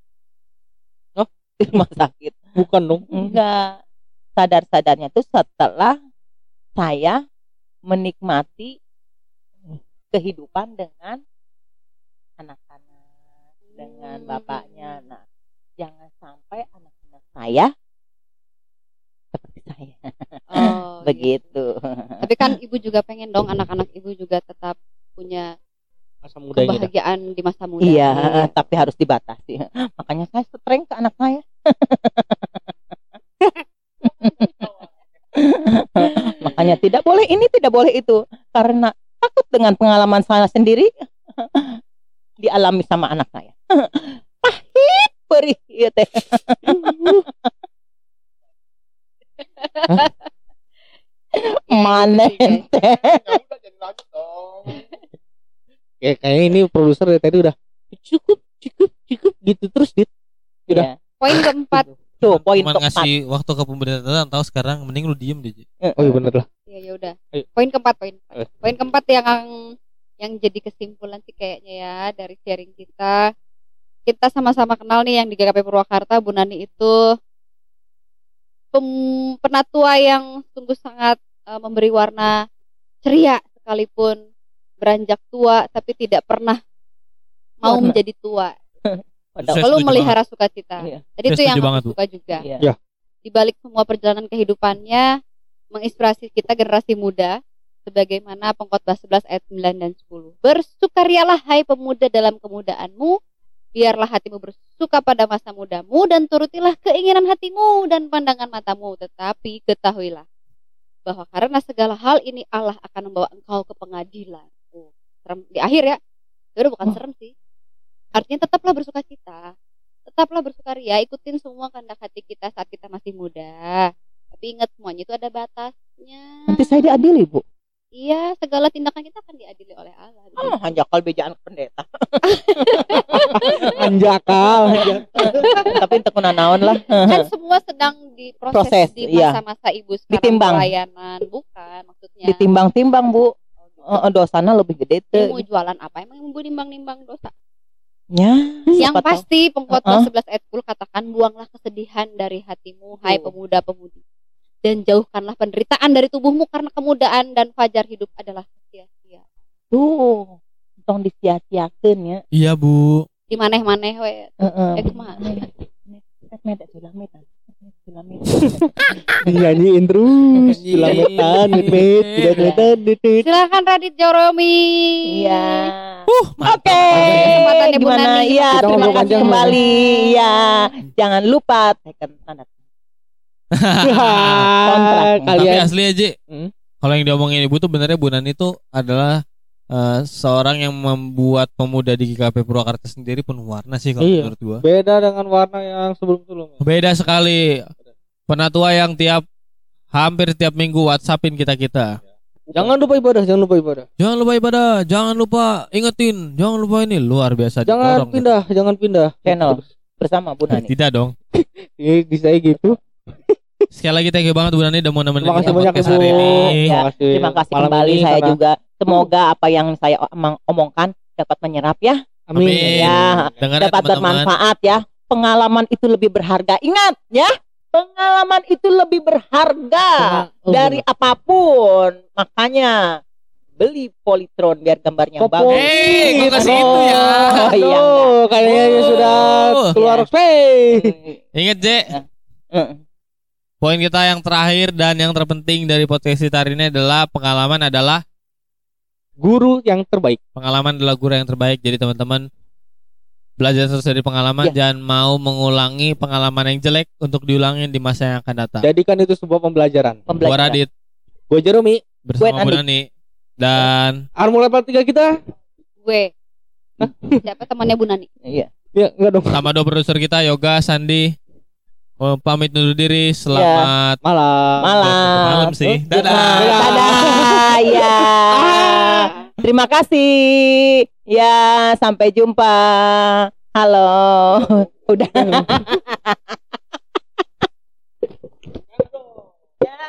oh di <laughs> rumah sakit. Bukan dong. Enggak. Sadar-sadarnya tuh setelah saya menikmati kehidupan dengan anak-anak, dengan Hmm. bapaknya. Nah, jangan sampai anak-anak saya seperti saya. Oh, <laughs> iya. Begitu. Tapi kan <laughs> ibu juga pengen dong anak-anak ibu juga tetap punya Masa dah. kebahagiaan di masa muda. Iya, tapi harus dibatasi. <laughs> Makanya saya streng ke anak saya. <laughs> Makanya tidak boleh ini, tidak boleh itu. Karena takut dengan pengalaman saya sendiri <laughs> dialami sama anak saya. <laughs> Pahit perih ieu teh. Mana teh? Ya udah jadi lanjut dong. Kayak kayaknya ini produser dari tadi udah cukup, cukup, cukup gitu terus dit. Iya. Poin <laughs> keempat, Tuh poin Cuman keempat. ngasih waktu ke pemerintahan tahu sekarang mending lu diem deh. Ji. Oh iya bener lah. ya ya udah. Poin keempat, poin. Eh. Poin keempat yang yang jadi kesimpulan sih kayaknya ya dari sharing kita. Kita sama-sama kenal nih yang di GKP Purwakarta Bu Nani itu pem- penatua yang sungguh sangat eh, memberi warna ceria sekalipun beranjak tua tapi tidak pernah mau Warna. menjadi tua. Saya setuju melihara sukacita. Iya. Jadi itu yang aku suka juga. Iya. Ya. Di balik semua perjalanan kehidupannya menginspirasi kita generasi muda sebagaimana pengkhotbah 11 ayat 9 dan 10. Bersukarialah hai pemuda dalam kemudaanmu, biarlah hatimu bersuka pada masa mudamu dan turutilah keinginan hatimu dan pandangan matamu, tetapi ketahuilah bahwa karena segala hal ini Allah akan membawa engkau ke pengadilan. Oh, serem di akhir ya. Itu udah bukan Oh. serem sih. Artinya tetaplah bersuka cita. Tetaplah bersukaria, ikutin semua kehendak hati kita saat kita masih muda. Tapi ingat semuanya itu ada batasnya. Nanti saya diadili, Bu. Iya, segala tindakan kita akan diadili oleh Allah. Ah, hanjakal bejaan pendeta. <laughs> Anjakal. anjakal. Tapi untuk naon lah. Kan semua sedang diproses Proses, di iya. masa-masa ibu sekarang Ditimbang. pelayanan, bukan maksudnya. Ditimbang-timbang, Bu. Eh, dosana lebih gede tuh. mau jualan apa emang ibu nimbang-nimbang dosa? Ya, Yang siapa tahu. pasti pengkhotbah Uh-uh. 11 ayat 10 katakan buanglah kesedihan dari hatimu hai pemuda-pemudi dan jauhkanlah penderitaan dari tubuhmu karena kemudaan dan fajar hidup adalah sia-sia. Tuh, tong disia-siakeun ya. Iya bu. Di maneh-maneh we. Heeh. Eh. Sulametan. Dinyanyiin terus. Selametan. Silakan Radit Joromi. Iya. Uh, Oke, Kesempatannya Bu? Nani. Iya, Kita terima kasih panjang kembali. Iya, jangan lupa tekan tanda <laughs> Kontrak. Tapi kalian asli aja. Hmm? Kalau yang diomongin ibu tuh benernya Bu Nani itu adalah eh, seorang yang membuat pemuda di GKP Purwakarta sendiri penuh warna sih kalau Iya. menurut gua. beda dengan warna yang sebelum sebelumnya. Beda sekali. Penatua yang tiap hampir tiap minggu WhatsAppin kita kita. Jangan lupa ibadah, jangan lupa ibadah. Jangan lupa ibadah, jangan lupa ingetin, jangan lupa ini luar biasa. Jangan pindah, jangan pindah. Channel bersama Bu Nani. Tidak dong. Iya, <laughs> bisa gitu. <laughs> Sekali lagi thank you banget Bu Nani udah mau nemenin Terima kita kasih banyak podcast hari ini. Ya, Terima kasih. Terima kasih Malam kembali ini saya karena- juga. Semoga apa yang saya omong- omongkan dapat menyerap ya, Amin. Amin. Ya, Dengar ya dapat teman-teman. bermanfaat ya. Pengalaman itu lebih berharga. Ingat ya, pengalaman itu lebih berharga Oh, dari apa pun. Makanya beli Polytron biar gambarnya Popo. bagus. Hei, kok kasih itu ya? Oh, iya. Aduh, kayaknya Oh. sudah keluar space. Ingat, Je. Heeh. Poin kita yang terakhir dan yang terpenting dari podcast kita hari ini adalah pengalaman adalah Guru yang terbaik. pengalaman adalah guru yang terbaik. Jadi teman-teman belajar terus dari pengalaman Ya. jangan mau mengulangi pengalaman yang jelek untuk diulangin di masa yang akan datang. Jadikan itu sebuah pembelajaran. Gua Pembelajaran. Radit Gue Jeremy, bersama Bu. Nani dan Armor level 3 kita. Gue. Siapa temannya Bu Nani? Iya. Ya, enggak dong. sama dua produser kita Yoga, Sandi Oh, pamit undur diri. Selamat Malam. Malam. malam sih. Dadah. Dadah. Dadah. <laughs> Ya. Terima kasih. Ya, sampai jumpa. Halo. Udah. <laughs> ya.